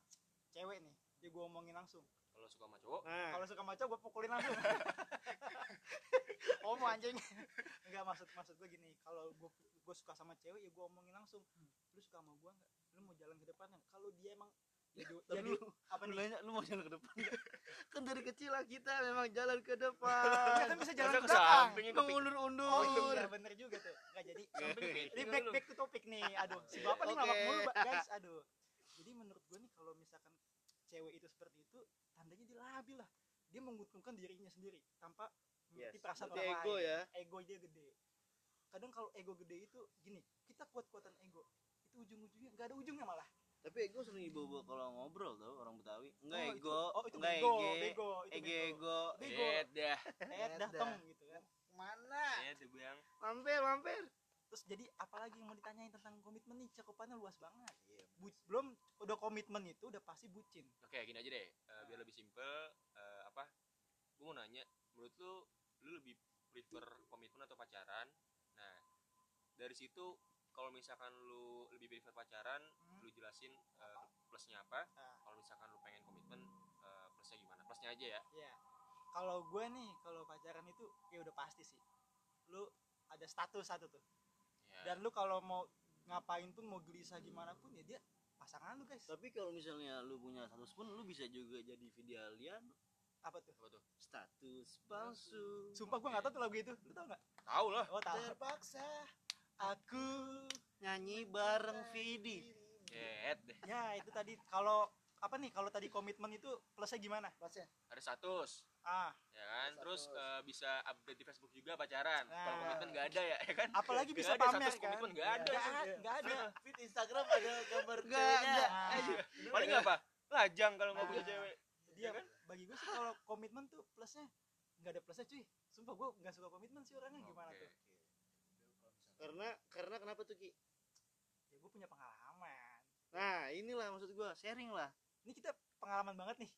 [SPEAKER 4] cewek nih ya gue omongin langsung
[SPEAKER 2] kalau suka sama cowok?
[SPEAKER 1] Nah,
[SPEAKER 4] kalau suka sama cowok gue pukulin langsung. [LAUGHS] Oh mau anjing. Enggak maksud maksud gue gini. Kalau gue gue suka sama cewek ya gue omongin langsung. Lu suka sama gue nggak lu mau jalan ke depan nggak kalau dia emang ya, ya dulu apa
[SPEAKER 1] lu
[SPEAKER 4] nih?
[SPEAKER 1] nanya lu mau jalan ke depan nggak? kan dari kecil lah kita memang jalan ke depan.
[SPEAKER 4] kan bisa jalan ke
[SPEAKER 2] ke
[SPEAKER 4] belakang.
[SPEAKER 2] samping itu
[SPEAKER 1] Mengundur-undur.
[SPEAKER 4] oh iya bener juga tuh. Nggak jadi ini back back to topik nih. Aduh si bapak nih
[SPEAKER 1] Oke.
[SPEAKER 4] ngelawak mulu guys aduh. Jadi menurut gue nih kalau misalkan cewek itu seperti itu tandanya dia labil lah dia menguntungkan dirinya sendiri tanpa
[SPEAKER 1] Yes.
[SPEAKER 4] perasaan
[SPEAKER 1] Berarti
[SPEAKER 4] orang
[SPEAKER 1] ego
[SPEAKER 4] lain
[SPEAKER 1] ya.
[SPEAKER 4] ego dia gede kadang kalau ego gede itu gini kita kuat-kuatan ego itu ujung-ujungnya nggak ada ujungnya malah
[SPEAKER 1] Tapi ego sering dibawa kalau ngobrol tau orang Betawi. Enggak
[SPEAKER 4] Oh, itu-
[SPEAKER 1] ego,
[SPEAKER 4] oh itu
[SPEAKER 1] enggak
[SPEAKER 4] bego
[SPEAKER 1] ege,
[SPEAKER 4] bego itu
[SPEAKER 1] ege
[SPEAKER 4] bego
[SPEAKER 1] ego.
[SPEAKER 4] Bego.
[SPEAKER 2] Beda.
[SPEAKER 4] eh dah tong gitu kan
[SPEAKER 3] Mana?
[SPEAKER 2] Beda bang.
[SPEAKER 1] Mampir, mampir.
[SPEAKER 4] Terus jadi apalagi yang mau ditanyain tentang komitmen nih cakupannya luas banget
[SPEAKER 3] Iya.
[SPEAKER 4] Bu- belum udah komitmen itu udah pasti bucin
[SPEAKER 2] Oke gini aja deh, eh, biar lebih simpel eh, apa? Gue mau nanya, menurut lu lu lebih prefer komitmen atau pacaran? Nah dari situ kalau misalkan lu lebih prefer pacaran,
[SPEAKER 4] Hmm.
[SPEAKER 2] lu jelasin eh, plusnya apa.
[SPEAKER 4] Ah.
[SPEAKER 2] Kalau misalkan lu pengen komitmen, eh, plusnya gimana? Plusnya aja ya.
[SPEAKER 4] Ya, kalau gue nih kalau pacaran itu ya udah pasti sih. Lu ada status satu tuh.
[SPEAKER 2] Ya.
[SPEAKER 4] Dan lu kalau mau ngapain pun mau gelisah gimana pun ya dia pasangan lu guys.
[SPEAKER 1] Tapi kalau misalnya lu punya status pun lu bisa juga jadi videalian
[SPEAKER 4] Apa tuh?
[SPEAKER 2] apa tuh?
[SPEAKER 1] status palsu.
[SPEAKER 4] Sumpah gue nggak tahu tuh lagu itu. Lu tau nggak?
[SPEAKER 2] Tahu lah.
[SPEAKER 4] Oh tahu.
[SPEAKER 3] Terpaksa
[SPEAKER 4] Aku.
[SPEAKER 1] Nyanyi bareng Vidi.
[SPEAKER 2] Get deh.
[SPEAKER 4] Ya itu tadi kalau apa nih kalau tadi komitmen itu plusnya gimana?
[SPEAKER 3] Plusnya
[SPEAKER 2] Ada status,
[SPEAKER 4] Ah,
[SPEAKER 2] ya kan?
[SPEAKER 3] Status.
[SPEAKER 2] Terus eh, bisa update di Facebook juga pacaran. Kalau
[SPEAKER 4] Nah.
[SPEAKER 2] komitmen nggak ada ya, ya kan?
[SPEAKER 4] apalagi bisa
[SPEAKER 2] ada
[SPEAKER 4] pamer kan?
[SPEAKER 2] komitmen nggak ada.
[SPEAKER 4] Nggak
[SPEAKER 3] Iya.
[SPEAKER 4] ada.
[SPEAKER 3] Feed, feed Instagram ada gambar
[SPEAKER 1] Nggak,
[SPEAKER 3] ceweknya.
[SPEAKER 1] nggak.
[SPEAKER 4] Nah,
[SPEAKER 2] Paling apa? Lajang kalau nggak
[SPEAKER 4] Nah.
[SPEAKER 2] punya cewek.
[SPEAKER 4] dia
[SPEAKER 2] Ya kan?
[SPEAKER 4] bagi gue sih kalau komitmen tuh plusnya nggak ada plusnya cuy. Sumpah gue nggak suka komitmen sih orangnya gimana tuh?
[SPEAKER 1] Karena karena kenapa tuh Ki?
[SPEAKER 4] Ya gue punya pengalaman.
[SPEAKER 1] Nah, inilah maksud gua, sharing lah.
[SPEAKER 4] ini kita pengalaman banget nih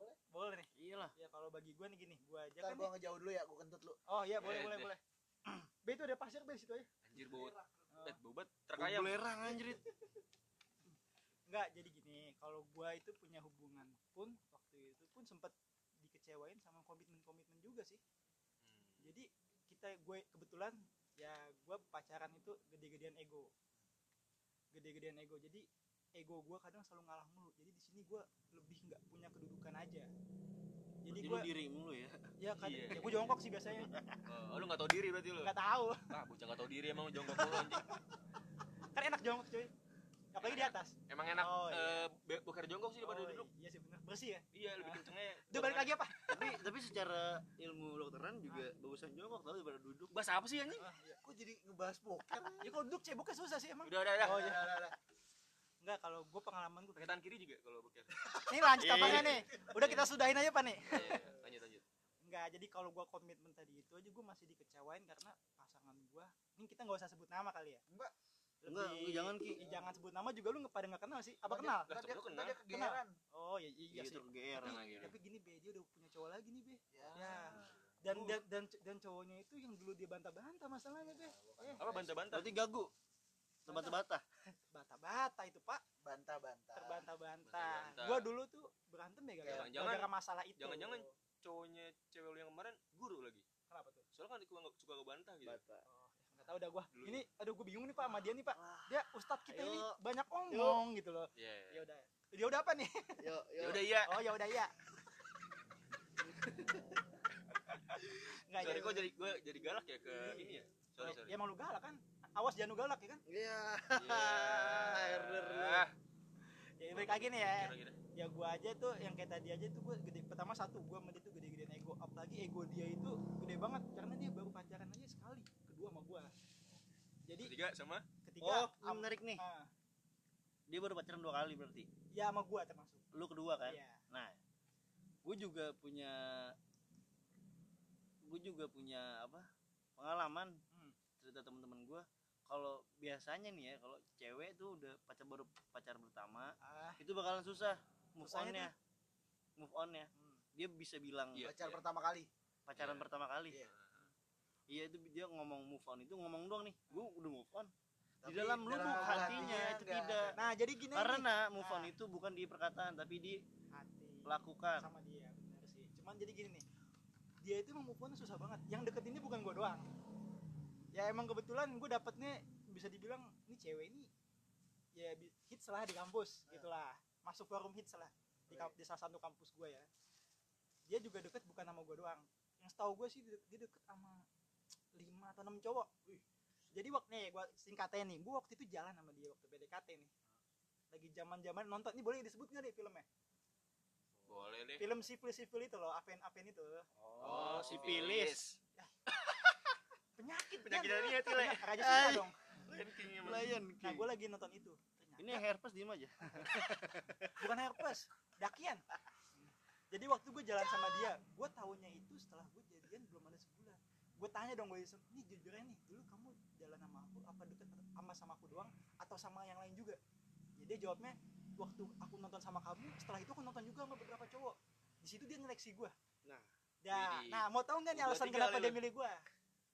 [SPEAKER 3] Boleh.
[SPEAKER 4] boleh nih
[SPEAKER 1] Iyalah.
[SPEAKER 4] ya kalau bagi gue nih gini gue aja
[SPEAKER 3] Ntar
[SPEAKER 4] kan
[SPEAKER 3] gua
[SPEAKER 4] nih-
[SPEAKER 3] ngejauh dulu ya, gua kentut lu.
[SPEAKER 4] oh iya boleh
[SPEAKER 2] Eh,
[SPEAKER 4] boleh boleh [CLEARS THROAT] B itu ada pasir B situ aja
[SPEAKER 2] Anjir bau
[SPEAKER 4] oh
[SPEAKER 2] eh bobat terkayam
[SPEAKER 1] Belerang anjrit.
[SPEAKER 4] Enggak, jadi gini, kalau gua itu punya hubungan pun waktu itu pun sempat dikecewain sama komitmen-komitmen juga sih.
[SPEAKER 2] Hmm.
[SPEAKER 4] Jadi kita gue kebetulan ya gua pacaran itu gede-gedean ego. Gede-gedean ego. Jadi ego gua kadang selalu ngalah mulu. Jadi di sini gua lebih nggak punya kedudukan aja. Jadi
[SPEAKER 1] lu diri mulu ya.
[SPEAKER 4] ya [LAUGHS] kan
[SPEAKER 2] Iya.
[SPEAKER 4] ya gua jongkok sih biasanya.
[SPEAKER 2] Oh, lu gak tau diri berarti lu
[SPEAKER 4] Nggak tahu.
[SPEAKER 2] ah bocah gak tau diri emang jongkok mulu anjing
[SPEAKER 4] Kan enak jongkok cuy. Apalagi di atas.
[SPEAKER 2] emang enak
[SPEAKER 4] Oh, iya.
[SPEAKER 2] eh, be- bukan jongkok sih daripada
[SPEAKER 4] Oh,
[SPEAKER 2] duduk
[SPEAKER 4] Iya sih benar. Bersih ya.
[SPEAKER 2] iya lebih kencengnya
[SPEAKER 4] Udah balik lagi apa?
[SPEAKER 1] tapi tapi secara ilmu kedokteran juga bagusan jongkok tau daripada duduk.
[SPEAKER 2] bahasa apa sih anjing
[SPEAKER 4] Ah, iya.
[SPEAKER 3] Kok jadi ngebahas boker?
[SPEAKER 4] Ya kalau duduk ceboknya susah sih emang.
[SPEAKER 2] udah udah udah
[SPEAKER 4] Oh, iya.
[SPEAKER 3] Udah, udah, udah.
[SPEAKER 4] Enggak, kalau gue pengalaman gue
[SPEAKER 2] pakai tangan kiri juga kalau boker
[SPEAKER 4] Ini lanjut
[SPEAKER 1] Iya,
[SPEAKER 4] apanya
[SPEAKER 1] iya.
[SPEAKER 4] nih? Udah kita sudahin aja Pak nih.
[SPEAKER 2] Iya, iya, lanjut lanjut
[SPEAKER 4] Enggak, jadi kalau gue komitmen tadi itu aja gue masih dikecewain karena pasangan gue. Ini kita nggak usah sebut nama kali ya.
[SPEAKER 3] Enggak.
[SPEAKER 1] Enggak, jangan, Ki.
[SPEAKER 4] Jangan sebut nama juga lu nggak pada nggak kenal sih. Apa kenal?
[SPEAKER 3] Tadi-
[SPEAKER 2] lu kenal.
[SPEAKER 3] kegeeran.
[SPEAKER 4] Oh iya iya
[SPEAKER 1] Iya
[SPEAKER 4] sih.
[SPEAKER 2] lagi,
[SPEAKER 4] Tapi gini be, dia udah punya cowok lagi nih be.
[SPEAKER 3] Ya.
[SPEAKER 4] Ya. Dan dan dan, dan cowoknya itu yang dulu dia bantah-bantah masalahnya be. Eh,
[SPEAKER 2] apa bantah-bantah
[SPEAKER 1] Berarti gagu. Tempat-tebata. [LAUGHS]
[SPEAKER 4] bata-bata itu pak.
[SPEAKER 3] Bantah-bantah.
[SPEAKER 4] Terbantah-bantah.
[SPEAKER 2] Terbantah.
[SPEAKER 4] Gue dulu tuh berantem ya gara-gara
[SPEAKER 2] Jangan-jangan-
[SPEAKER 4] gara-gara masalah itu.
[SPEAKER 2] jangan-jangan cowoknya cewek lu yang kemarin guru lagi
[SPEAKER 4] Kenapa tuh?
[SPEAKER 2] soalnya kan suka suka ngebantah gitu
[SPEAKER 1] Bata.
[SPEAKER 4] Oh, nggak tahu dah gua.
[SPEAKER 2] Dulu.
[SPEAKER 4] Ini aduh gua bingung nih Pak sama dia nih Pak. Dia ustadz kita ini
[SPEAKER 1] Ayo.
[SPEAKER 4] banyak omong gitu loh.
[SPEAKER 2] Iya
[SPEAKER 4] Ya udah. Dia udah apa nih?
[SPEAKER 1] Yo,
[SPEAKER 2] ya udah iya
[SPEAKER 4] Oh ya udah [LAUGHS] ya. Enggak
[SPEAKER 2] sorry kok jadi gue jadi galak ya ke ini ya sorry sorry
[SPEAKER 4] Ya emang lu galak kan? Awas jangan galak ya kan?
[SPEAKER 1] Iya.
[SPEAKER 2] Iya.
[SPEAKER 1] Herder lu.
[SPEAKER 2] Ah,
[SPEAKER 4] Ya balik lagi nih ya. Ya gua aja tuh yang kayak tadi aja tuh gua gede pertama satu gua sama dia tuh gede-gedean ego. Apalagi ego dia itu gede banget karena dia baru pacaran aja sekali. Kedua sama gua. Jadi
[SPEAKER 2] ketiga sama
[SPEAKER 4] ketiga
[SPEAKER 1] Oh, ini
[SPEAKER 4] am-
[SPEAKER 1] menarik nih.
[SPEAKER 4] ah,
[SPEAKER 1] Dia baru pacaran dua kali berarti.
[SPEAKER 4] ya sama gua termasuk.
[SPEAKER 1] Lu kedua kan?
[SPEAKER 4] Iya.
[SPEAKER 1] Nah, gue juga punya gue juga punya apa pengalaman
[SPEAKER 4] Hmm.
[SPEAKER 1] cerita teman-teman gue kalau biasanya nih ya kalau cewek tuh udah pacar baru pacar pertama
[SPEAKER 4] Ah,
[SPEAKER 1] itu bakalan susah move
[SPEAKER 4] Susahnya
[SPEAKER 1] onnya move onnya
[SPEAKER 4] hmm.
[SPEAKER 1] dia bisa bilang
[SPEAKER 2] Iya.
[SPEAKER 3] Pacar pertama kali.
[SPEAKER 1] pacaran
[SPEAKER 2] Iya.
[SPEAKER 1] pertama kali
[SPEAKER 3] Iya.
[SPEAKER 1] iya itu dia ngomong move on itu ngomong doang nih gue udah move on
[SPEAKER 3] Tapi
[SPEAKER 1] di dalam lubuk hatinya
[SPEAKER 3] hatinya
[SPEAKER 1] itu
[SPEAKER 3] enggak.
[SPEAKER 1] tidak
[SPEAKER 4] Nah, jadi gini nih.
[SPEAKER 1] karena move on
[SPEAKER 4] Nah.
[SPEAKER 1] itu bukan di perkataan tapi di
[SPEAKER 4] hati
[SPEAKER 1] lakukan
[SPEAKER 4] sama dia benar sih cuman jadi gini nih dia itu emang move on susah banget yang deket ini bukan gue doang ya emang kebetulan gue dapetnya bisa dibilang ini cewek ini ya hits lah di kampus gitulah. Masuk forum hits lah di, kamp- di salah satu kampus gue ya. Dia juga deket bukan sama gue doang. Yang setahu gue sih dia deket sama lima atau enam cowok. Wih. jadi waktu nih gue singkatnya nih gue waktu itu jalan sama dia waktu PDKT nih. Lagi zaman zaman nonton ini boleh disebut nggak nih filmnya?
[SPEAKER 2] Boleh deh.
[SPEAKER 4] Film sipil sipil itu loh apen apen itu.
[SPEAKER 1] Oh sipilis
[SPEAKER 4] penyakit
[SPEAKER 2] Penyakit
[SPEAKER 4] Jan.
[SPEAKER 2] dari hati, Le.
[SPEAKER 4] Penyakit Raja Singa dong.
[SPEAKER 1] Lion
[SPEAKER 4] nah
[SPEAKER 1] King.
[SPEAKER 4] Gue lagi nonton itu Ternyata.
[SPEAKER 1] Ini herpes diem aja. [LAUGHS]
[SPEAKER 4] Bukan herpes dakian. Jadi waktu gue jalan sama dia gue tahunya itu setelah gue jadian belum ada sebulan. Gue tanya dong gue iseng nih jujurnya nih dulu kamu jalan sama aku apa deket sama sama aku doang atau sama yang lain juga? Jadi dia jawabnya waktu aku nonton sama kamu setelah itu aku nonton juga sama beberapa cowok. Di situ dia nyeleksi gue
[SPEAKER 1] Nah.
[SPEAKER 4] Dah,
[SPEAKER 2] Widih.
[SPEAKER 4] nah mau tahu nggak nih alasan kenapa dia milih gue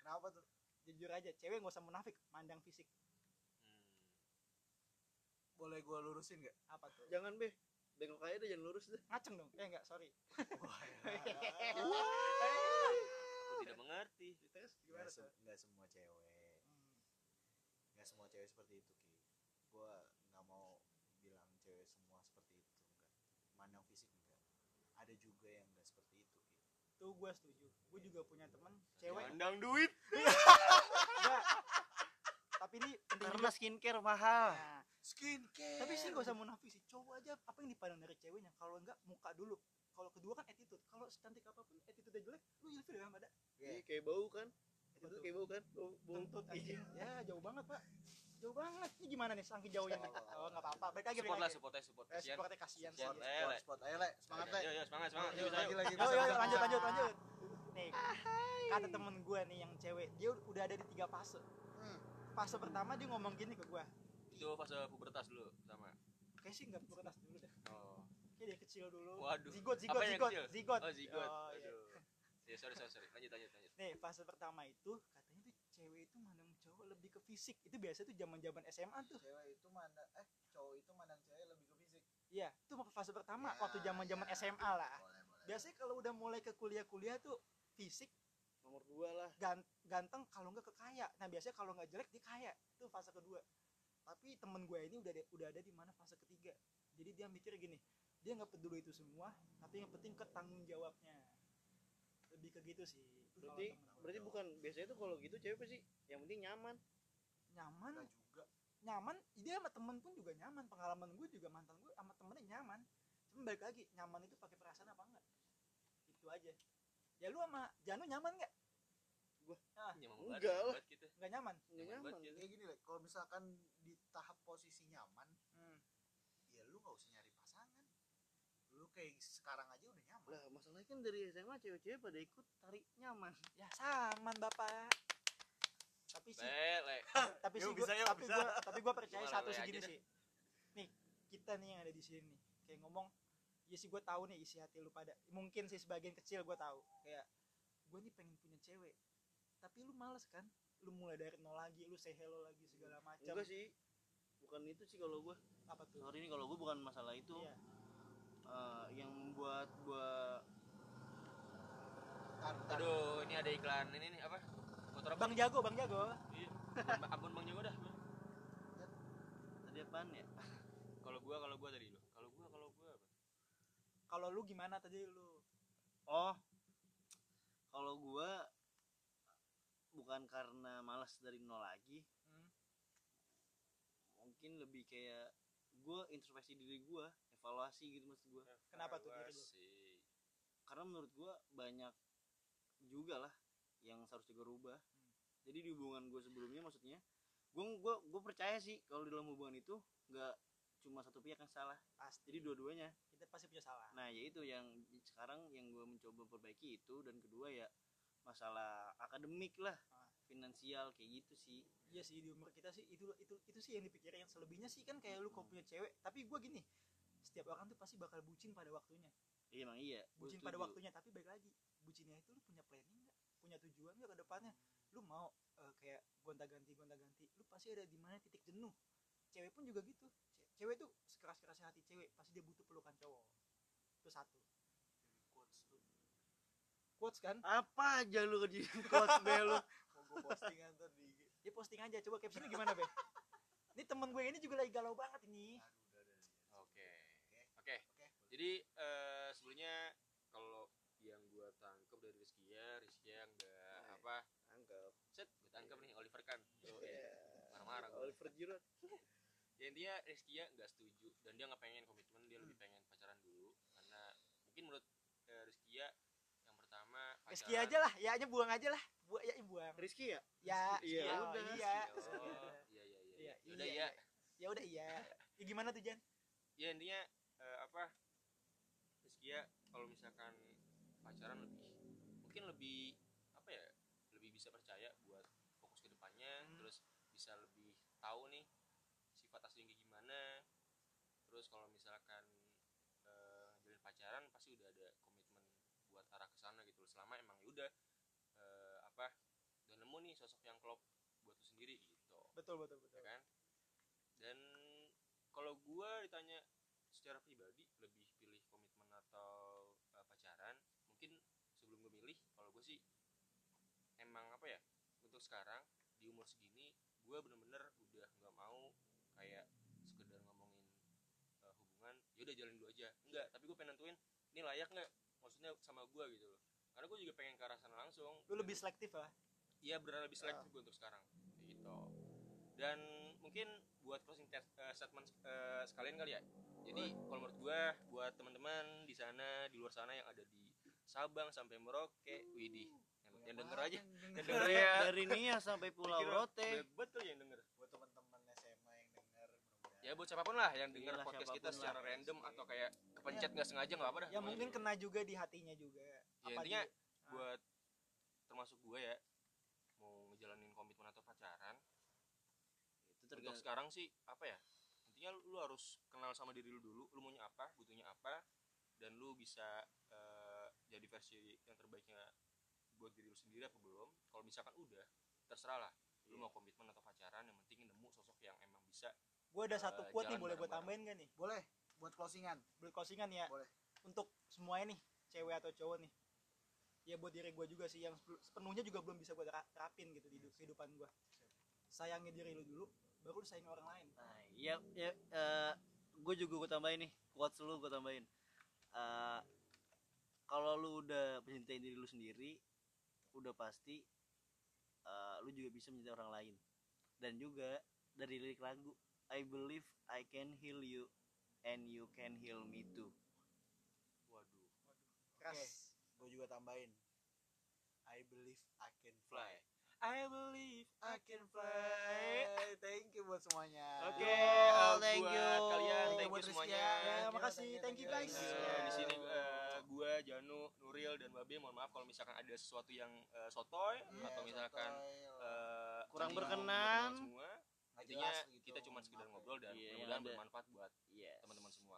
[SPEAKER 3] Kenapa tuh?
[SPEAKER 4] Jujur aja cewek nggak usah munafik mandang fisik.
[SPEAKER 2] Hmm.
[SPEAKER 3] Boleh gua lurusin gak?
[SPEAKER 4] apa tuh?
[SPEAKER 1] Jangan be. Bengkok aja deh jangan lurus deh.
[SPEAKER 4] Ngaceng dong. Eh enggak sorry.
[SPEAKER 3] Wah,
[SPEAKER 2] aku tidak mengerti.
[SPEAKER 1] Tes
[SPEAKER 3] Gak, se nggak semua cewek. Nggak semua cewek seperti itu ki. Gua nggak mau bilang cewek semua seperti itu enggak mandang fisik enggak ada juga yang enggak seperti itu ki
[SPEAKER 4] tuh gue setuju. Gue juga punya temen cewek.
[SPEAKER 2] Mandang duit.
[SPEAKER 4] Enggak. Tapi ini penting
[SPEAKER 1] karena
[SPEAKER 4] juga.
[SPEAKER 1] skincare mahal.
[SPEAKER 4] Nah,
[SPEAKER 3] skincare.
[SPEAKER 4] tapi sih gak usah munafik sih. Coba aja apa yang dipandang dari ceweknya? Kalau enggak muka dulu. Kalau kedua kan attitude. Kalau secantik apa pun attitude jelek lu ilfil kan pada
[SPEAKER 1] Iya, kayak bau kan?
[SPEAKER 4] Itu
[SPEAKER 1] kayak bau kan? Bau, bau.
[SPEAKER 4] ya jauh banget pak jauh banget. Ini gimana nih saking jauhnya oh nggak apa-apa. Balik lagi
[SPEAKER 2] support lah support aja support.
[SPEAKER 4] Eh,
[SPEAKER 2] kasihan
[SPEAKER 4] supportnya kasihan
[SPEAKER 2] Kasihan,
[SPEAKER 4] sih.
[SPEAKER 2] Le.
[SPEAKER 3] spot, spot ayo le. Semangat le.
[SPEAKER 2] Yo, yo, semangat semangat. Bisa
[SPEAKER 3] lagi lagi
[SPEAKER 4] Yo, yo, lanjut lanjut lanjut. Nih kata temen gue nih yang cewek dia udah ada di tiga fase.
[SPEAKER 3] Hmm.
[SPEAKER 4] fase pertama dia ngomong gini ke gue
[SPEAKER 2] itu fase pubertas dulu sama
[SPEAKER 4] kayak sih nggak perlu tas dulu deh.
[SPEAKER 2] Oh.
[SPEAKER 4] Kayak dia kecil dulu.
[SPEAKER 2] Waduh.
[SPEAKER 4] zigot zigot zigot zigot.
[SPEAKER 2] Oh zigot.
[SPEAKER 4] Oh, iya.
[SPEAKER 2] aduh. Ya sorry sorry sorry. Lanjut lanjut lanjut.
[SPEAKER 4] Nih fase pertama itu katanya tuh cewek itu lebih ke fisik. Itu biasa tuh zaman zaman SMA tuh.
[SPEAKER 3] Cewek itu mana eh cowok itu mandang cewek lebih ke fisik.
[SPEAKER 4] Iya itu fase pertama
[SPEAKER 3] Ya,
[SPEAKER 4] waktu zaman zaman
[SPEAKER 3] ya.
[SPEAKER 4] SMA lah.
[SPEAKER 3] Boleh boleh.
[SPEAKER 4] Biasanya kalau udah mulai ke kuliah-kuliah tuh fisik
[SPEAKER 1] nomor dua lah.
[SPEAKER 4] gan- ganteng kalau nggak ke kaya. Nah biasanya kalau nggak jelek dia kaya. Itu fase kedua. Tapi temen gue ini udah ada, udah ada di mana fase ketiga. Jadi dia mikir gini dia nggak peduli itu semua tapi yang penting ketanggung jawabnya lebih ke gitu sih
[SPEAKER 1] berarti
[SPEAKER 4] temen.
[SPEAKER 1] berarti bukan biasanya tuh kalau gitu cewek apa sih? Yang penting nyaman.
[SPEAKER 4] Nyaman.
[SPEAKER 3] Enggak juga.
[SPEAKER 4] Nyaman dia sama temen pun juga nyaman. Pengalaman gue juga mantan gue sama temennya nyaman. Cuma balik lagi nyaman itu pakai perasaan apa enggak? Itu aja. Ya lu sama Janu nyaman nggak
[SPEAKER 1] Gua-
[SPEAKER 4] ah,
[SPEAKER 2] nyaman
[SPEAKER 1] Enggak lah.
[SPEAKER 4] nggak nyaman?
[SPEAKER 1] Nggak
[SPEAKER 2] Nyaman
[SPEAKER 1] nyaman.
[SPEAKER 2] banget
[SPEAKER 3] kayak gini lah kalau misalkan di tahap posisi nyaman
[SPEAKER 4] hmm.
[SPEAKER 3] ya lu nggak usah nyari kayak sekarang aja udah nyaman.
[SPEAKER 1] Lah masalahnya kan dari SMA cewek-cewek pada ikut tarik nyaman.
[SPEAKER 4] Ya saman bapak. Tapi sih
[SPEAKER 2] lele [LAUGHS]
[SPEAKER 4] tapi [LAUGHS] sih
[SPEAKER 3] bisa
[SPEAKER 4] gua, tapi
[SPEAKER 3] bisa.
[SPEAKER 4] gua tapi gua percaya satu segini sih. Nih kita nih yang ada di sini nih kayak ngomong ya sih gue tahu nih isi hati lu pada. Mungkin sih sebagian kecil gue tahu. Kayak gue nih pengen punya cewek tapi lu males kan? Lu mulai dari nol lagi lu say hello lagi segala macam.
[SPEAKER 1] Enggak sih. Bukan itu sih kalau gua.
[SPEAKER 4] Apa tuh?
[SPEAKER 1] Sorry nih kalau gua bukan masalah itu.
[SPEAKER 4] Iya
[SPEAKER 1] Eh, yang membuat gua
[SPEAKER 3] ntar.
[SPEAKER 2] aduh ini ada iklan. Ini nih apa? Motor apa?
[SPEAKER 4] Bang jago bang jago.
[SPEAKER 2] Iya. Ampun, ampun bang jago dah.
[SPEAKER 1] Tadi apaan ya? [LAUGHS]
[SPEAKER 2] Kalau gua kalau gua tadi lo kalau gua kalau gua apa?
[SPEAKER 4] Kalau lu gimana tadi lu?
[SPEAKER 1] Oh. Kalau gua bukan karena malas dari nol lagi.
[SPEAKER 4] Hmm.
[SPEAKER 1] mungkin lebih kayak gua introspeksi diri gua evaluasi gitu maksud gua.
[SPEAKER 4] Kenapa tuh?
[SPEAKER 2] Evaluasi.
[SPEAKER 1] karena menurut gua banyak juga lah yang seharusnya gue rubah.
[SPEAKER 4] Hmm.
[SPEAKER 1] jadi di hubungan gue sebelumnya maksudnya gue gua gue percaya sih kalau di dalam hubungan itu nggak cuma satu pihak yang salah.
[SPEAKER 4] Pasti.
[SPEAKER 1] Jadi dua-duanya.
[SPEAKER 4] Kita pasti punya salah.
[SPEAKER 1] Nah ya itu yang sekarang yang gue mencoba perbaiki itu dan kedua ya masalah akademik lah
[SPEAKER 4] Ah.
[SPEAKER 1] finansial kayak gitu sih.
[SPEAKER 4] Iya sih di umur kita sih itu itu itu sih yang dipikirin selebihnya sih kan kayak lu kalau punya cewek tapi gua gini setiap orang tuh pasti bakal bucin pada waktunya.
[SPEAKER 1] Iya emang iya.
[SPEAKER 4] Bucin pada waktunya tapi baik lagi bucinnya itu lu punya planning nggak? Punya tujuan nggak ke depannya? Lu mau eh, kayak gonta ganti gonta ganti lu pasti ada di mana titik jenuh. Cewek pun juga gitu. Ce- cewek tuh sekeras kerasnya hati cewek pasti dia butuh pelukan cowok. Itu satu.
[SPEAKER 3] Quotes tuh
[SPEAKER 4] quotes kan?
[SPEAKER 1] Apa aja lu kejadian coach be lu? [LAUGHS]
[SPEAKER 3] Mau gue postingan ntar di IG
[SPEAKER 4] dia posting aja coba captionnya gimana be? [LAUGHS] Ini temen gue ini juga lagi galau banget ini.
[SPEAKER 3] Aduh udah udah udah.
[SPEAKER 2] Oke.
[SPEAKER 3] Oke.
[SPEAKER 2] Oke.
[SPEAKER 3] Oke.
[SPEAKER 2] Jadi eh sebelumnya kalau yang gua tangkep dari Rizkia, Rizkia nggak
[SPEAKER 1] Eh.
[SPEAKER 2] apa?
[SPEAKER 1] anggap
[SPEAKER 2] Set, gue tangkep nih Oliver kan.
[SPEAKER 1] oh,
[SPEAKER 2] iya. Marah-marah gua.
[SPEAKER 1] Oliver Giroud [LAUGHS]
[SPEAKER 2] Ya intinya Rizkia nggak setuju dan dia nggak pengen komitmen, dia lebih pengen pacaran dulu karena mungkin menurut eh, Rizkia yang pertama
[SPEAKER 4] Rizky aja lah ya nya buang aja lah buang ya buang
[SPEAKER 1] Rizky ya
[SPEAKER 4] ya
[SPEAKER 1] Iya,
[SPEAKER 4] iya
[SPEAKER 1] udah.
[SPEAKER 4] iya
[SPEAKER 2] Oh,
[SPEAKER 4] Iya.
[SPEAKER 2] iya iya iya.
[SPEAKER 4] Iya,
[SPEAKER 2] Ya udah
[SPEAKER 4] iya,
[SPEAKER 2] ya.
[SPEAKER 4] ya udah iya ya gimana tuh Jan
[SPEAKER 2] Ya intinya eh, apa? Rizkia kalau misalkan pacaran lebih mungkin lebih apa ya? Lebih bisa percaya buat fokus ke depannya,
[SPEAKER 4] Hmm.
[SPEAKER 2] terus bisa lebih tahu nih sifat aslinya kayak gimana. Terus kalau misalkan eh, ngejalin pacaran pasti udah ada komitmen buat arah ke sana gitu. Selama emang ya udah eh, apa? Udah nemu nih sosok yang klop buat lu sendiri gitu
[SPEAKER 4] betul betul betul
[SPEAKER 2] ya kan dan kalau gua ditanya secara pribadi lebih pilih komitmen atau uh, pacaran mungkin sebelum gue milih kalau gue sih emang apa ya untuk sekarang di umur segini gue bener-bener udah nggak mau kayak sekedar ngomongin uh, hubungan ya udah jalan dulu aja. Enggak tapi gue pengen nentuin ini layak nggak? Maksudnya sama gue gitu loh. Karena gue juga pengen ke arah sana langsung.
[SPEAKER 4] Lu lebih selektif lah.
[SPEAKER 2] Iya benar lebih selektif gue untuk sekarang. Gitu. Dan mungkin buat closing tes- eh, statement eh, sekalian kali ya. Jadi kalau menurut gue buat teman-teman di sana di luar sana yang ada di Sabang sampai Merauke Widih yang, denger aja. yang denger. Ya.
[SPEAKER 1] Dari Nia sampai Pulau
[SPEAKER 2] Kira-
[SPEAKER 1] Rote.
[SPEAKER 2] betul yang denger.
[SPEAKER 3] Buat teman-teman SMA yang denger
[SPEAKER 2] ya buat siapa pun lah yang denger
[SPEAKER 1] Iyalah,
[SPEAKER 2] podcast kita secara
[SPEAKER 1] lah.
[SPEAKER 2] random atau kayak kepencet nggak sengaja nggak apa dah.
[SPEAKER 4] Ya mungkin kena juga di hatinya juga.
[SPEAKER 2] Ya
[SPEAKER 4] Apa
[SPEAKER 2] intinya
[SPEAKER 4] dia?
[SPEAKER 2] buat termasuk gue ya mau ngejalanin komitmen atau pacaran
[SPEAKER 1] itu
[SPEAKER 2] untuk
[SPEAKER 1] tergantung
[SPEAKER 2] sekarang sih apa ya intinya lu, lu harus kenal sama diri lu dulu lu maunya apa butuhnya apa dan lu bisa eh, jadi versi yang terbaiknya buat diri lu sendiri apa belum kalau misalkan udah terserah lah. Lu
[SPEAKER 1] Iya.
[SPEAKER 2] mau komitmen atau pacaran yang penting nemu sosok yang emang bisa
[SPEAKER 4] gue ada satu
[SPEAKER 2] Eh,
[SPEAKER 4] quote nih boleh gue tambahin gak nih?
[SPEAKER 3] Boleh buat closingan.
[SPEAKER 4] Boleh closingan ya?
[SPEAKER 3] Boleh.
[SPEAKER 4] untuk semuanya nih cewek atau cowok nih. Ya buat diri gue juga sih yang sepenuhnya juga belum bisa gue terapin gitu di hidup- kehidupan gue sayangi diri lu dulu baru lu sayangi orang lain.
[SPEAKER 1] Nah, ya ya gue juga gue tambahin nih quotes lu gue tambahin. Eh, kalau lu udah mencintai diri lu sendiri udah pasti eh, lu juga bisa mencintai orang lain dan juga dari lirik lagu I believe I can heal you and you can heal me too
[SPEAKER 2] waduh
[SPEAKER 4] keras
[SPEAKER 3] gue juga tambahin I believe I can
[SPEAKER 2] fly I believe
[SPEAKER 3] I can fly thank you buat semuanya
[SPEAKER 2] Oke,
[SPEAKER 1] Oh,
[SPEAKER 2] uh,
[SPEAKER 1] thank
[SPEAKER 2] buat
[SPEAKER 1] you.
[SPEAKER 2] kalian,
[SPEAKER 3] Thank you
[SPEAKER 2] thank you
[SPEAKER 3] buat Rizky
[SPEAKER 2] semuanya.
[SPEAKER 3] ya.
[SPEAKER 4] Makasih. Thank you, guys.
[SPEAKER 3] Yeah.
[SPEAKER 2] di sini uh, gua Janu, Nuril dan Babe mohon maaf kalau misalkan ada sesuatu yang uh, sotoy
[SPEAKER 3] Iya,
[SPEAKER 2] atau misalkan
[SPEAKER 3] sotoy.
[SPEAKER 2] uh,
[SPEAKER 1] Kurang
[SPEAKER 2] menyinggung
[SPEAKER 1] berkenan.
[SPEAKER 2] semua. Intinya
[SPEAKER 3] jelas gitu,
[SPEAKER 2] kita cuma sekedar
[SPEAKER 3] maaf ya.
[SPEAKER 2] ngobrol dan
[SPEAKER 1] Iya,
[SPEAKER 2] mudah-mudahan bermanfaat buat
[SPEAKER 1] yes
[SPEAKER 2] teman-teman semua.